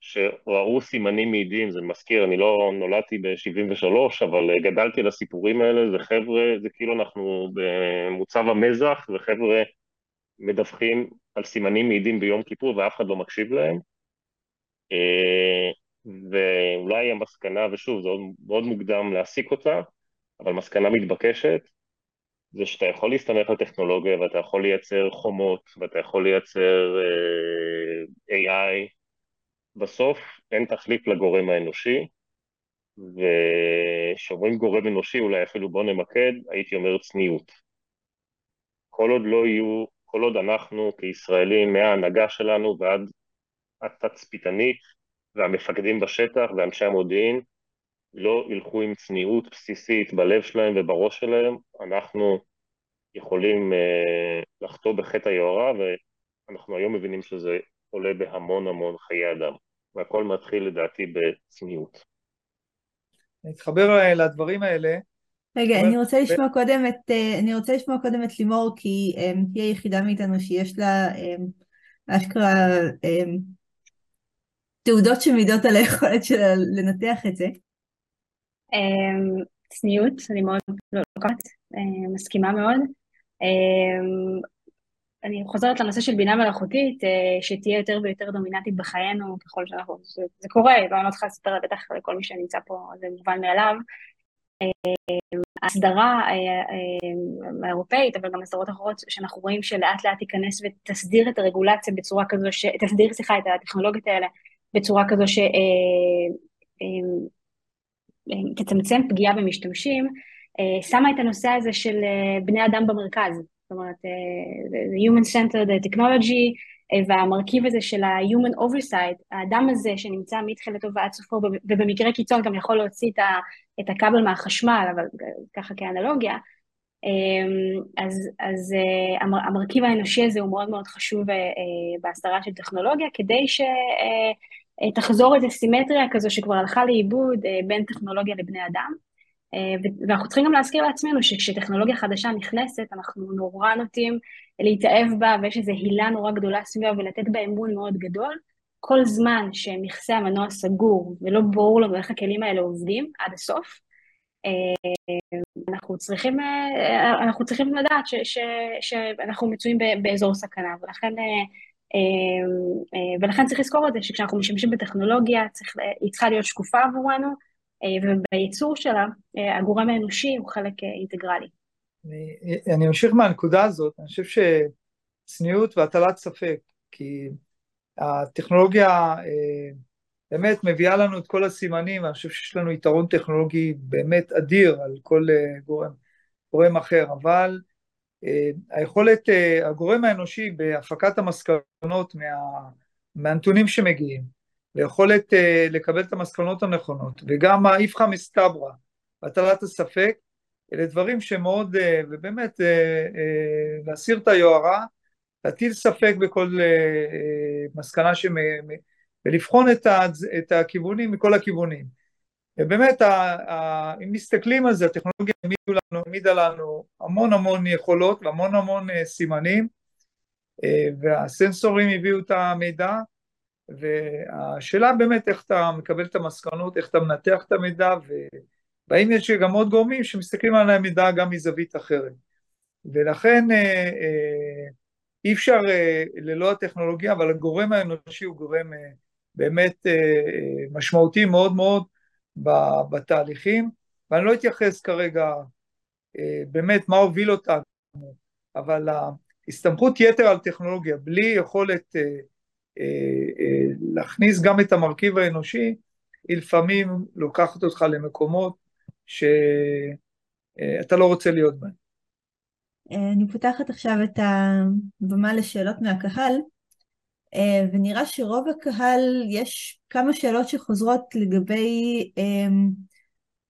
שראו סימנים מעידים, זה מזכיר, אני לא נולדתי ב-73, אבל אה, גדלתי על הסיפורים האלה, זה חבר'ה, זה כאילו אנחנו במוצב המזח, וחבר'ה מדווחים על סימנים מעידים ביום כיפור ואף אחד לא מקשיב להם. ואולי המסקנה, ושוב, זה עוד מאוד מוקדם להסיק אותה, אבל מסקנה מתבקשת, זה שאתה יכול להסתמך על טכנולוגיה ואתה יכול לייצר חומות ואתה יכול לייצר uh, אה, AI בסוף אין תחליף לגורם האנושי, וכשאומרים גורם אנושי, אולי אפילו בוא נמקד, הייתי אומר צניעות. כל עוד לא יהיו, כל עוד אנחנו כישראלים, מההנהגה שלנו ועד התצפיתנית והמפקדים בשטח ואנשי המודיעין, לא ילכו עם צניעות בסיסית בלב שלהם ובראש שלהם, אנחנו יכולים uh, לחטוא בחטא היוהרה, ואנחנו היום מבינים שזה עולה בהמון המון חיי אדם. והכל מתחיל לדעתי בצניעות. אני אתחבר אה, לדברים האלה. רגע, אני רוצה לשמוע קודם את, אה, אני רוצה לשמוע קודם את לימור, כי um, היא היחידה מאיתנו שיש לה אשכרה תעודות שמעידות על היכולת שלה לנתח את זה. Um, צניעות, אני מאוד לא לוקחת, uh, מסכימה מאוד. Um, אני חוזרת לנושא של בינה מלאכותית, אה, שתהיה יותר ויותר דומיננטית בחיינו ככל שאנחנו, זה, קורה, ואני לא צריכה לספר בטח לכל מי שנמצא פה, זה מובן מאליו. ההסדרה אה, האירופאית, אבל גם הסדרות אחרות שאנחנו רואים שלאט לאט תיכנס ותסדיר את הרגולציה בצורה כזו. תסדיר, סליחה, את הטכנולוגיות האלה בצורה כזו שתצמצם פגיעה במשתמשים, שמה את הנושא הזה של בני אדם במרכז. זאת אומרת, uh, Human Centered Technology, והמרכיב הזה של ה-Human Oversight, האדם הזה שנמצא מתחילתו ועד סופו, ובמקרה קיצון גם יכול להוציא את, הכבל מהחשמל, אבל ככה כאנלוגיה, אז, אז המר, המרכיב האנושי הזה הוא מאוד מאוד חשוב בהסדרה של טכנולוגיה, כדי שתחזור uh, איזו סימטריה כזו שכבר הלכה לאיבוד uh, בין טכנולוגיה לבני אדם. אה, ואנחנו צריכים גם להזכיר לעצמנו שכשטכנולוגיה חדשה נכנסת, אנחנו נורא נוטים להתאהב בה, ויש איזו הילה נורא גדולה סביבה ולתת בה אמון מאוד גדול. כל זמן שמכסה המנוע סגור ולא ברור לנו איך הכלים האלה עובדים עד הסוף, אה, אנחנו צריכים, אה, אנחנו צריכים לדעת ש, ש, שאנחנו מצויים באזור סכנה, ולכן, ולכן צריך לזכור את זה שכשאנחנו משתמשים בטכנולוגיה, צריך, היא צריכה להיות שקופה עבורנו, אה, ובייצור שלה אה, הגורם האנושי הוא חלק אה, אינטגרלי. אני, אני אמשיך מהנקודה הזאת, אני חושב שצניעות והטלת ספק, כי הטכנולוגיה באמת מביאה לנו את כל הסימנים, אני חושב שיש לנו יתרון טכנולוגי באמת אדיר על כל גורם, גורם אחר, אבל היכולת, הגורם האנושי בהפקת המסקנות מה, מהנתונים שמגיעים, ליכולת uh, לקבל את המסקנות הנכונות, וגם האיפכא מסתברא, הטלת הספק, אלה דברים שמאוד, ובאמת, להסיר את היוהרה, להטיל ספק בכל מסקנה שבאמת ולבחון את, את הכיוונים מכל הכיוונים. ובאמת, אם מסתכלים על זה, הטכנולוגיה לנו, העמידה לנו המון המון יכולות והמון המון אה, סימנים, אה, והסנסורים הביאו את המידע, והשאלה באמת איך אתה מקבל את המסקנות, איך אתה מנתח את המידע, והאם יש גם עוד גורמים שמסתכלים על המידע גם מזווית אחרת. ולכן אה, אי אפשר ללא הטכנולוגיה, אבל הגורם האנושי הוא גורם באמת משמעותי מאוד מאוד בתהליכים, ואני לא אתייחס כרגע אה, באמת מה הוביל אותנו, אבל ההסתמכות יתר על טכנולוגיה בלי יכולת אה, אה, להכניס גם את המרכיב האנושי, היא לפעמים לוקחת אותך למקומות שאתה לא רוצה להיות בהם. אני פותחת עכשיו את הבמה לשאלות מהקהל. אה, ונראה שרוב הקהל, יש כמה שאלות שחוזרות לגבי אמ,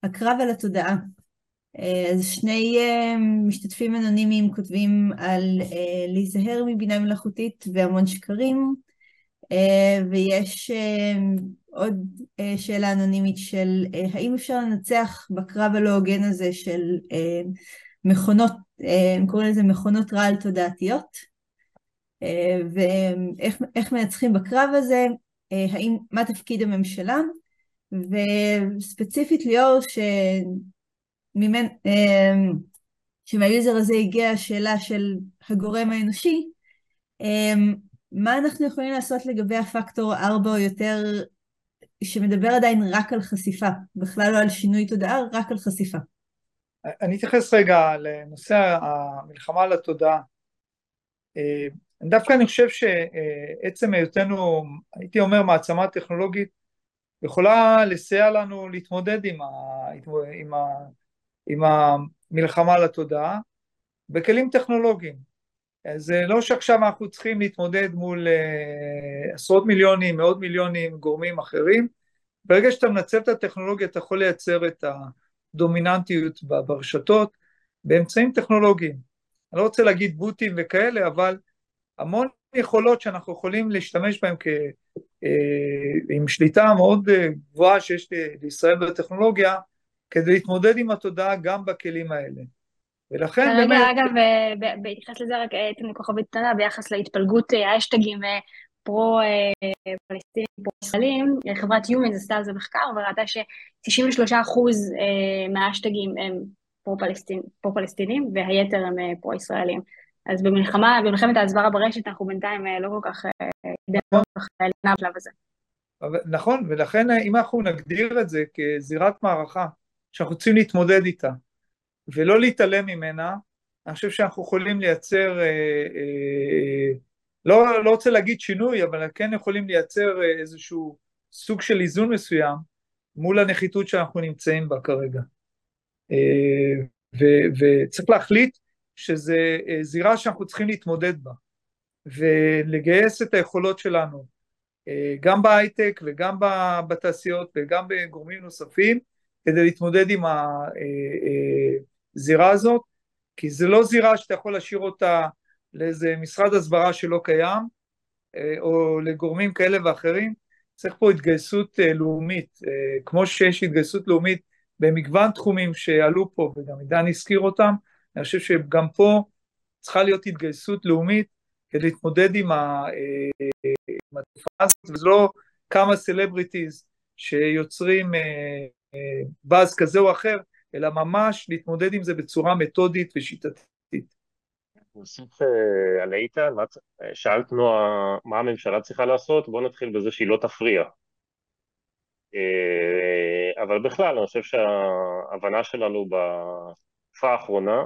הקרב על התודעה. אה, אז שני אה, משתתפים אנונימיים כותבים על להיזהר מבינה מלאכותית והמון שקרים, ויש עוד שאלה אנונימית של האם אפשר לנצח בקרב הלא הוגן הזה של מכונות, הם קוראים לזה מכונות רעל תודעתיות. אה, ואיך מנצחים בקרב הזה, אה, האם, מה תפקיד הממשלה, וספציפית ליאור, שממנ... אה, שמהיוזר הזה הגיעה השאלה של הגורם האנושי, מה אנחנו יכולים לעשות לגבי הפקטור 4 או יותר, שמדבר עדיין רק על חשיפה, בכלל לא על שינוי תודעה, רק על חשיפה. אני אתייחס רגע לנושא המלחמה על התודעה. דווקא אני חושב שעצם היותנו, הייתי אומר מעצמה טכנולוגית, יכולה לסייע לנו להתמודד עם, ה, עם, ה, עם המלחמה על התודעה בכלים טכנולוגיים. זה לא שעכשיו אנחנו צריכים להתמודד מול uh, עשרות מיליונים, מאות מיליונים, גורמים אחרים. ברגע שאתה מנצל את הטכנולוגיה אתה יכול לייצר את הדומיננטיות ברשתות באמצעים טכנולוגיים. אני לא רוצה להגיד בוטים וכאלה, אבל המון יכולות שאנחנו יכולים להשתמש בהן כ... אה, עם שליטה מאוד אה, גבוהה שיש לישראל בטכנולוגיה, כדי להתמודד עם התודעה גם בכלים האלה. ולכן באמת... רגע, אגב, אה, בהתייחס לזה רק אתן כוכבית קטנה ביחס להתפלגות האשטגים פרו-פלסטינים, פרו-ישראלים, חברת Humans עשתה על זה מחקר וראתה ש-93% מהאשטגים הם פרו-פלסטינים והיתר הם פרו-ישראלים. אז במלחמה, במלחמת ההסברה ברשת אנחנו בינתיים אה, לא כל כך אה, לעניין בשלב הזה. נכון, ולכן אה, אם אנחנו נגדיר את זה כזירת מערכה שאנחנו רוצים להתמודד איתה ולא להתעלם ממנה, אני חושב שאנחנו יכולים לייצר, לא, לא רוצה להגיד שינוי, אבל כן יכולים לייצר איזשהו סוג של איזון מסוים מול הנחיתות שאנחנו נמצאים בה כרגע. ו, וצריך להחליט שזו אה, זירה שאנחנו צריכים להתמודד בה ולגייס את היכולות שלנו אה, גם בהייטק וגם בתעשיות וגם בגורמים נוספים כדי להתמודד עם הזירה אה, הזאת כי זה לא זירה שאתה יכול להשאיר אותה לאיזה משרד הסברה שלא קיים או לגורמים כאלה ואחרים. צריך פה התגייסות לאומית כמו שיש התגייסות לאומית במגוון תחומים שעלו פה וגם עידן הזכיר אותם אני חושב שגם פה צריכה להיות התגייסות לאומית כדי להתמודד עם, ה, עם התופעה הזאת, וזה לא כמה סלבריטיז שיוצרים באז כזה או אחר, אלא ממש להתמודד עם זה בצורה מתודית ושיטתית. נוסיף על איתן, שאלת נועה מה הממשלה צריכה לעשות, בואו נתחיל בזה שהיא לא תפריע. אבל בכלל, אני חושב שההבנה שלנו בתקופה האחרונה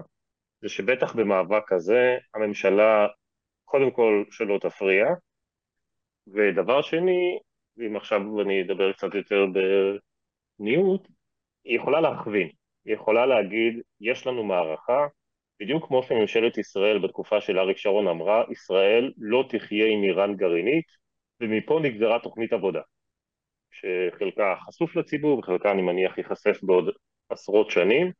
זה שבטח במאבק כזה הממשלה קודם כל שלא תפריע, ודבר שני, אם עכשיו אני אדבר קצת יותר בניעות, היא יכולה להכווין, היא יכולה להגיד, יש לנו מערכה, בדיוק כמו שממשלת ישראל בתקופה של אריק שרון אמרה, ישראל לא תחיה עם איראן גרעינית, ומפה נגזרה תוכנית עבודה, שחלקה חשוף לציבור וחלקה אני מניח ייחשף בעוד עשרות שנים,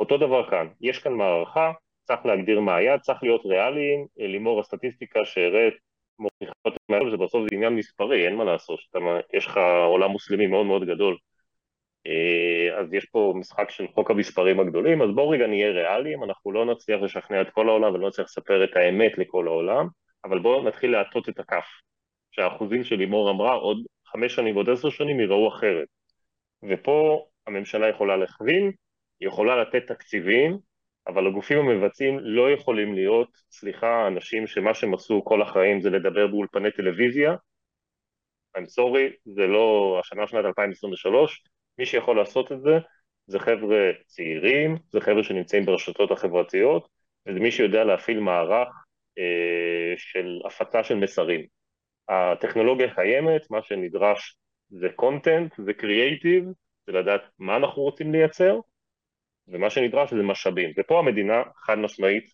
אותו דבר כאן, יש כאן מערכה, צריך להגדיר מה היה, צריך להיות ריאליים, לימור הסטטיסטיקה שהראית מוכיחות, זה בסוף זה עניין מספרי, אין מה לעשות, יש לך עולם מוסלמי מאוד מאוד גדול, אה, אז יש פה משחק של חוק המספרים הגדולים, אז בואו רגע נהיה ריאליים, אנחנו לא נצליח לשכנע את כל העולם ולא נצליח לספר את האמת לכל העולם, אבל בואו נתחיל להטות את הכף, שהאחוזים שלימור אמרה עוד חמש שנים ועוד עשר שנים יראו אחרת. ופה הממשלה יכולה להכווין, יכולה לתת תקציבים, אבל הגופים המבצעים לא יכולים להיות, סליחה, אנשים שמה שהם עשו כל החיים זה לדבר באולפני טלוויזיה. I'm sorry, זה לא השנה שנת 2023, מי שיכול לעשות את זה זה חבר'ה צעירים, זה חבר'ה שנמצאים ברשתות החברתיות, וזה מי שיודע להפעיל מערך אה, של הפצה של מסרים. הטכנולוגיה קיימת, מה שנדרש זה קונטנט, זה קריאייטיב, זה לדעת מה אנחנו רוצים לייצר, ומה שנדרש זה משאבים. ופה המדינה חד משמעית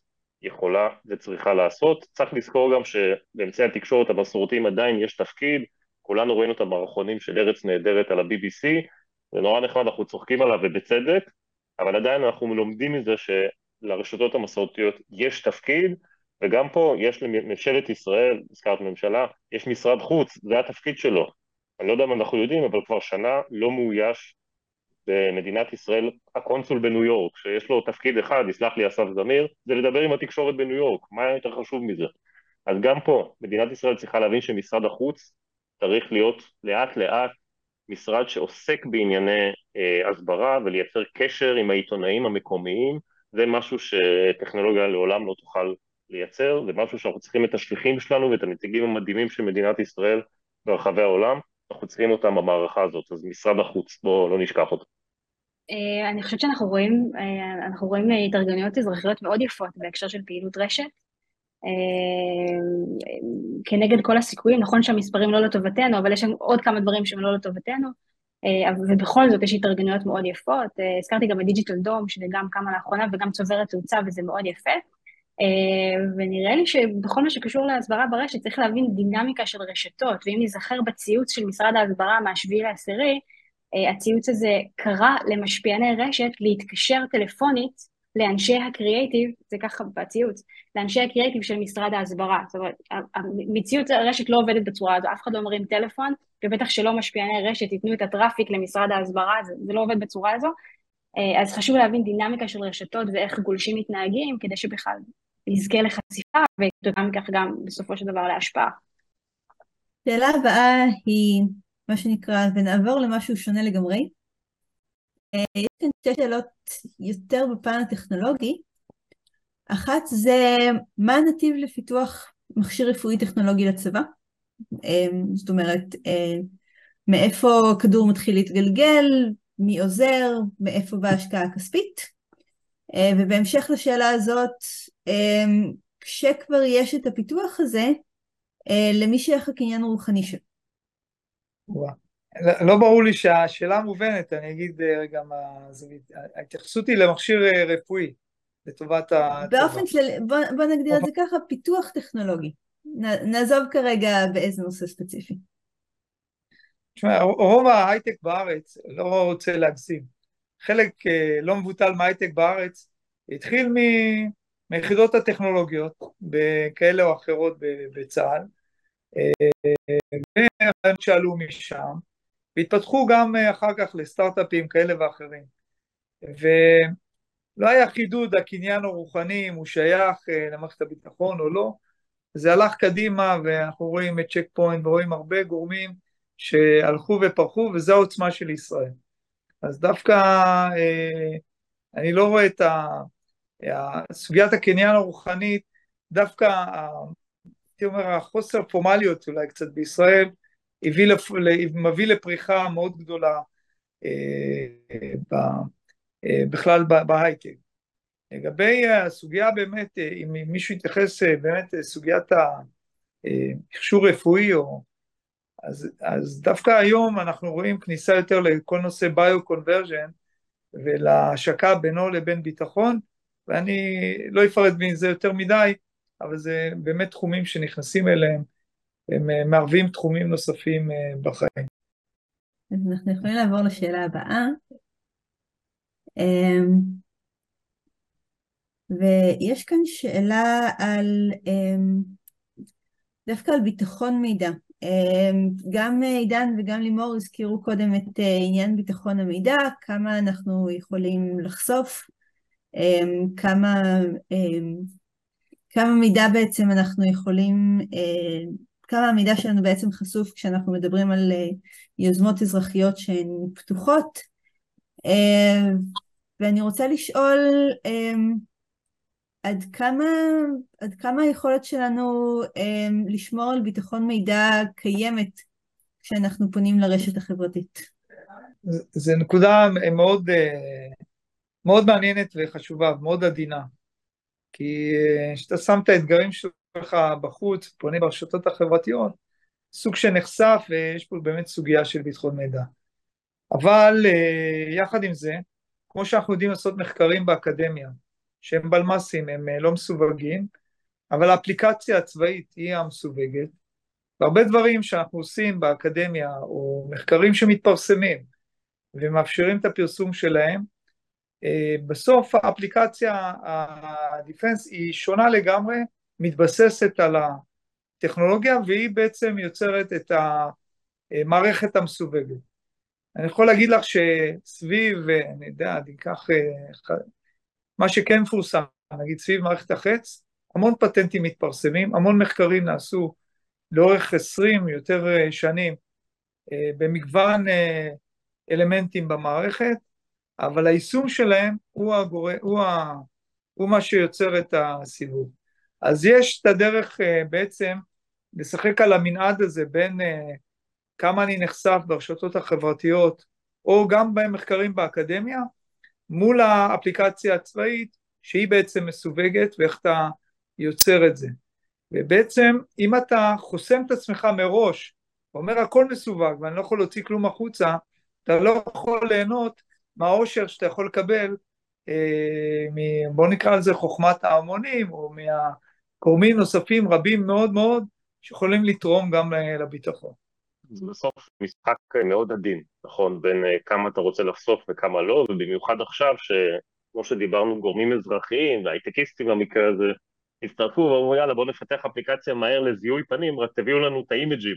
יכולה וצריכה לעשות. צריך לזכור גם שבאמצעי התקשורת המסורתיים עדיין יש תפקיד, כולנו ראינו את המערכונים של ארץ נהדרת על ה-BBC, זה נורא נחמד, אנחנו צוחקים עליו ובצדק, אבל עדיין אנחנו לומדים מזה שלרשתות המסורתיות יש תפקיד, וגם פה יש לממשלת ישראל, הזכרת ממשלה, יש משרד חוץ, זה התפקיד שלו. אני לא יודע אם אנחנו יודעים, אבל כבר שנה לא מאויש במדינת ישראל הקונסול בניו יורק, שיש לו תפקיד אחד, יסלח לי אסף זמיר, זה לדבר עם התקשורת בניו יורק, מה יותר חשוב מזה? אז גם פה, מדינת ישראל צריכה להבין שמשרד החוץ צריך להיות לאט לאט משרד שעוסק בענייני אה, הסברה ולייצר קשר עם העיתונאים המקומיים, זה משהו שטכנולוגיה לעולם לא תוכל לייצר, זה משהו שאנחנו צריכים את השליחים שלנו ואת הנציגים המדהימים של מדינת ישראל ברחבי העולם, אנחנו צריכים אותם במערכה הזאת, אז משרד החוץ, בואו לא נשכח אותו. אה, אני חושבת שאנחנו רואים, אה, אנחנו רואים התארגנויות אזרחיות מאוד יפות בהקשר של פעילות רשת. אה, כנגד כל הסיכויים, נכון שהמספרים לא לטובתנו, אבל יש שם עוד כמה דברים שהם לא לטובתנו, ובכל זאת יש התארגנויות מאוד יפות. הזכרתי גם את דיג'יטל דום, שזה גם קמה לאחרונה וגם צוברת תאוצה וזה מאוד יפה. ונראה לי שבכל מה שקשור להסברה ברשת צריך להבין דינמיקה של רשתות, ואם נזכר בציוץ של משרד ההסברה מהשביעי לעשירי, אה, הציוץ הזה קרא למשפיעני רשת להתקשר טלפונית לאנשי הקריאייטיב, זה ככה בציוץ, לאנשי הקריאייטיב של משרד ההסברה. זאת אומרת, מציאות הרשת לא עובדת בצורה הזו, אף אחד לא מרים טלפון, ובטח שלא משפיעני רשת ייתנו את הטראפיק למשרד ההסברה, זה, זה לא עובד בצורה הזו. אה, אז חשוב להבין דינמיקה של רשתות ואיך גולשים מתנהגים, כדי שבכלל נזכה לחשיפה, וגם כך גם בסופו של דבר להשפעה. שאלה הבאה היא מה שנקרא, ונעבור למשהו שונה לגמרי. אה, יש כאן שתי שאלות יותר בפן הטכנולוגי. אחת זה, מה הנתיב לפיתוח מכשיר רפואי טכנולוגי לצבא? אה, זאת אומרת, אה, מאיפה כדור מתחיל להתגלגל, מי עוזר, מאיפה באה ההשקעה הכספית. ובהמשך לשאלה הזאת, כשכבר יש את הפיתוח הזה, למי שייך הקניין הרוחני שלו? לא ברור לי שהשאלה מובנת, אני אגיד אה, רגע מה ההתייחסות היא למכשיר אה, רפואי, לטובת ה... באופן של... בוא, בוא נגדיר את זה ככה, פיתוח טכנולוגי. נעזוב כרגע באיזה נושא ספציפי. תשמע, רוב ההייטק בארץ, לא רוצה להגזים, חלק אה, לא מבוטל מההייטק בארץ התחיל מיחידות הטכנולוגיות, בכאלה או אחרות בצה"ל, ורעיונות שעלו משם, והתפתחו גם אה, אחר כך לסטארט-אפים כאלה ואחרים. ולא היה חידוד הקניין הרוחני אם הוא שייך אה, למערכת הביטחון או לא, זה הלך קדימה ואנחנו רואים את צ'ק פוינט ורואים הרבה גורמים שהלכו ופרחו וזה העוצמה של ישראל. אז דווקא אה, אני לא רואה את סוגיית הקניין הרוחנית, דווקא הייתי אומר, החוסר פורמליות אולי קצת בישראל, הביא לפ... מביא לפריחה מאוד גדולה אה, ב... אה, בכלל בהייטק. לגבי הסוגיה באמת, אה, אם מישהו יתייחס באמת לסוגיית המכשור רפואי, או... אז, אז דווקא היום אנחנו רואים כניסה יותר לכל נושא ביו-קונברג'ן ולהשקה בינו לבין ביטחון, ואני לא אפרט מזה יותר מדי, אבל זה באמת תחומים שנכנסים אליהם, הם אה, מערבים תחומים נוספים אה, בחיים. אז אנחנו יכולים לעבור לשאלה הבאה. אמ, ויש כאן שאלה על, אמ, דווקא על ביטחון מידע. גם עידן וגם לימור הזכירו קודם את עניין ביטחון המידע, כמה אנחנו יכולים לחשוף, כמה, כמה מידע בעצם אנחנו יכולים, כמה המידע שלנו בעצם חשוף כשאנחנו מדברים על יוזמות אזרחיות שהן פתוחות. ואני רוצה לשאול, עד כמה, עד כמה היכולת שלנו אה, לשמור על ביטחון מידע קיימת כשאנחנו פונים לרשת החברתית? זו נקודה מאוד, אה, מאוד מעניינת וחשובה, מאוד עדינה. כי אה, כשאתה שם את האתגרים שלך בחוץ, פונה ברשתות החברתיות, סוג שנחשף ויש פה באמת סוגיה של ביטחון מידע. אבל אה, יחד עם זה, כמו שאנחנו יודעים לעשות מחקרים באקדמיה, שהם בלמ"סים, הם אה, לא מסווגים, אבל האפליקציה הצבאית היא המסווגת, והרבה דברים שאנחנו עושים באקדמיה, או מחקרים שמתפרסמים ומאפשרים את הפרסום שלהם, בסוף האפליקציה, הדיפנס, היא שונה לגמרי, מתבססת על הטכנולוגיה, והיא בעצם יוצרת את המערכת המסווגת. אני יכול להגיד לך שסביב, אני יודע, אני אקח מה שכן מפורסם, נגיד סביב מערכת החץ, המון פטנטים מתפרסמים, המון מחקרים נעשו לאורך עשרים יותר אה, שנים אה, במגוון אה, אלמנטים במערכת, אבל היישום שלהם הוא, הגור... הוא, ה... הוא מה שיוצר את הסיבוב. אז יש את הדרך בעצם לשחק על המנעד הזה בין כמה אני נחשף ברשתות החברתיות, או גם במחקרים באקדמיה, מול האפליקציה הצבאית שהיא בעצם מסווגת ואיך אתה יוצר את זה. ובעצם אם אתה חוסם את עצמך מראש, אומר הכל מסווג ואני לא יכול להוציא כלום החוצה, אתה לא יכול ליהנות מהאושר שאתה יכול לקבל, אה, מ, בוא נקרא לזה חוכמת ההמונים, או מהגורמים נוספים רבים מאוד מאוד, שיכולים לתרום גם לביטחון. זה בסוף משחק מאוד עדין, נכון, בין אה, כמה אתה רוצה לחשוף וכמה לא, ובמיוחד עכשיו שכמו שדיברנו גורמים אזרחיים והייטקיסטים במקרה הזה הצטרפו ואמרו יאללה בואו נפתח אפליקציה מהר לזיהוי פנים, רק תביאו לנו את האימג'ים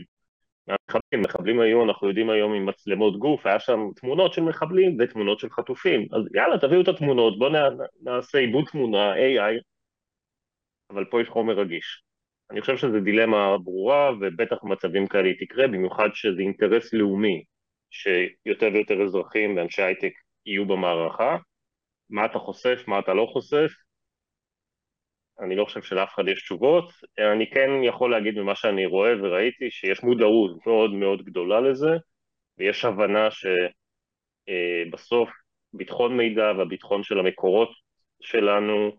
מהמחבלים, מחבלים היו, אנחנו יודעים היום עם מצלמות גוף, היה שם תמונות של מחבלים ותמונות של חטופים, אז יאללה תביאו את התמונות, בואו נעשה עיבוד תמונה, AI, אבל פה יש חומר רגיש. אני חושב שזו דילמה ברורה, ובטח במצבים כאלה היא תקרה, במיוחד שזה אינטרס לאומי שיותר ויותר אזרחים ואנשי הייטק יהיו במערכה. מה אתה חושף, מה אתה לא חושף, אני לא חושב שלאף אחד יש תשובות. אני כן יכול להגיד ממה שאני רואה וראיתי שיש מודעות מאוד מאוד גדולה לזה, ויש הבנה שבסוף אה, ביטחון מידע והביטחון של המקורות שלנו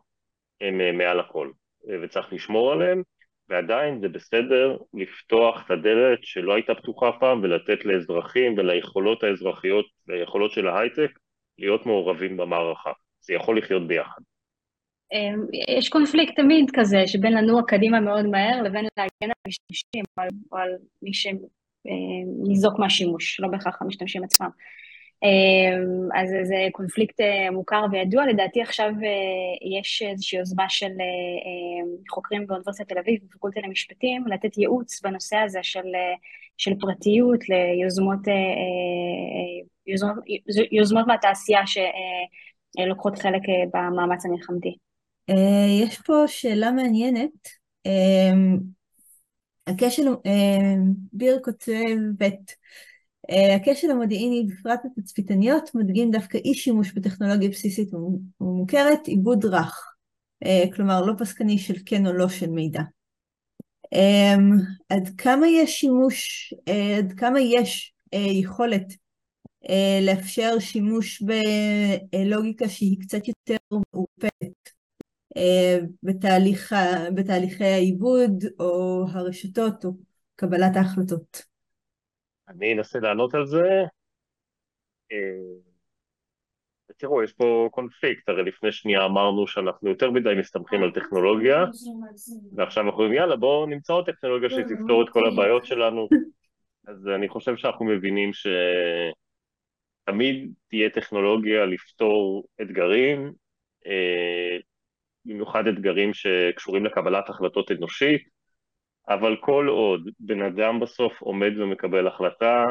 הם אה, מעל הכל, וצריך לשמור עליהם. ועדיין זה בסדר לפתוח את הדלת שלא הייתה פתוחה פעם ולתת לאזרחים וליכולות האזרחיות והיכולות של ההייטק להיות מעורבים במערכה. זה יכול לחיות ביחד. אמ, יש קונפליקט תמיד כזה שבין לנוע קדימה מאוד מהר לבין להגן על משתמשים או על מי שניזוק מהשימוש, לא בהכרח המשתמשים עצמם. אמ, אז זה קונפליקט אה, מוכר וידוע, לדעתי עכשיו אה, יש איזושהי יוזמה של אה, חוקרים באוניברסיטת תל אביב, בפקולטה למשפטים, לתת ייעוץ בנושא הזה של, של פרטיות ליוזמות יוזמות, יוזמות מהתעשייה שלוקחות חלק במאמץ המלחמתי. יש פה שאלה מעניינת. הכשל, ביר כותב בית אה, הכשל המודיעיני, בפרט בתצפיתניות, מדגים דווקא אי שימוש בטכנולוגיה בסיסית ומוכרת, עיבוד רך, אה, כלומר לא פסקני של כן או לא של מידע. אה, עד כמה יש שימוש, עד כמה יש יכולת לאפשר שימוש בלוגיקה שהיא קצת יותר מעורפלת בתהליך, בתהליכי העיבוד או הרשתות או קבלת ההחלטות. אני אנסה לענות על זה. אה, תראו, יש פה קונפליקט, הרי לפני שנייה אמרנו שאנחנו יותר מדי מסתמכים על טכנולוגיה, ועכשיו אנחנו אומרים, יאללה, בואו נמצא עוד טכנולוגיה שתפתור את כל הבעיות שלנו. אז אני חושב שאנחנו מבינים שתמיד תהיה טכנולוגיה לפתור אתגרים, אה, במיוחד אתגרים שקשורים לקבלת החלטות אנושית, אבל כל עוד בן אדם בסוף עומד ומקבל החלטה,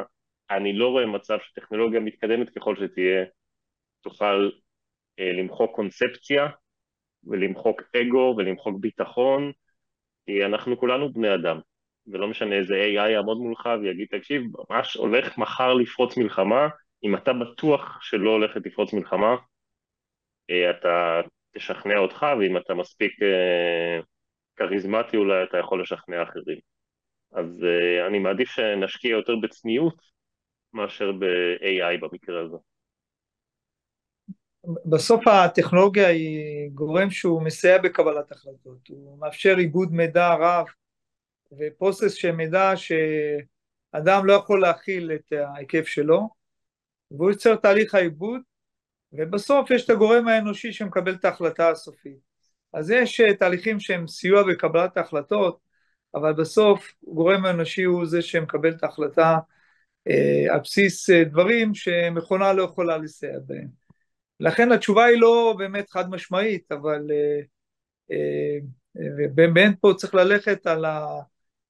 אני לא רואה מצב שטכנולוגיה מתקדמת ככל שתהיה, תוכל אה, למחוק קונספציה ולמחוק אגו ולמחוק ביטחון, כי אנחנו כולנו בני אדם, ולא משנה איזה AI יעמוד מולך ויגיד, תקשיב, ממש הולך מחר לפרוץ מלחמה, אם אתה בטוח שלא הולכת לפרוץ מלחמה, אה, אתה תשכנע אותך, ואם אתה מספיק אה, כריזמטי אולי אתה יכול לשכנע אחרים. אז אה, אני מעדיף שנשקיע יותר בצניעות מאשר ב-AI במקרה הזה. בסוף הטכנולוגיה היא גורם שהוא מסייע בקבלת החלטות, הוא מאפשר עיבוד מידע רב ופרוסס של מידע שאדם לא יכול להכיל את ההיקף שלו והוא יוצר תהליך העיבוד ובסוף יש את הגורם האנושי שמקבל את ההחלטה הסופית. אז יש אה, תהליכים שהם סיוע בקבלת ההחלטות, אבל בסוף גורם האנושי הוא זה שמקבל את ההחלטה אה, על בסיס אה, דברים שמכונה לא יכולה לסייע בהם. לכן התשובה היא לא באמת חד משמעית, אבל אה, אה, באמת פה צריך ללכת על ה...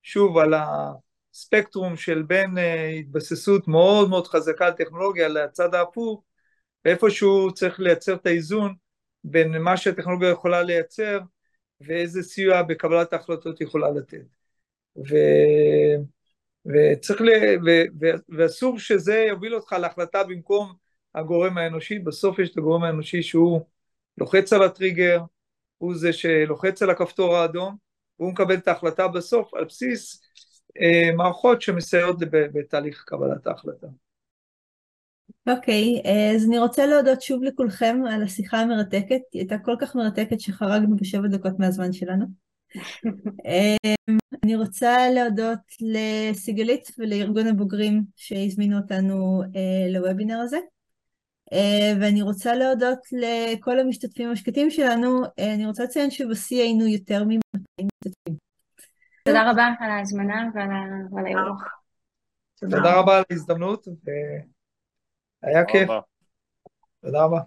שוב, על הספקטרום של בין אה, התבססות מאוד מאוד חזקה על טכנולוגיה לצד ההפוך, ואיפשהו צריך לייצר את האיזון בין מה שהטכנולוגיה יכולה לייצר ואיזה סיוע בקבלת ההחלטות יכולה לתת. ו... וצריך ל... ו... ו... ואסור שזה יוביל אותך להחלטה במקום הגורם האנושי, בסוף יש את הגורם האנושי שהוא לוחץ על הטריגר, הוא זה שלוחץ על הכפתור האדום, והוא מקבל את ההחלטה בסוף על בסיס אה, מערכות שמסייעות בתהליך קבלת ההחלטה. אוקיי, okay, אז אני רוצה להודות שוב לכולכם על השיחה המרתקת, היא הייתה כל כך מרתקת שחרגנו בשבע דקות מהזמן שלנו. אמ, אני רוצה להודות לסיגלית ולארגון הבוגרים שהזמינו אותנו uh, לוובינר הזה. Uh, ואני רוצה להודות לכל המשתתפים המשקטים שלנו. Uh, אני רוצה לציין שבשיא היינו יותר מ-200 משתתפים. תודה רבה על ההזמנה ועל האירוח. תודה רבה על ההזדמנות. היה כיף. תודה רבה.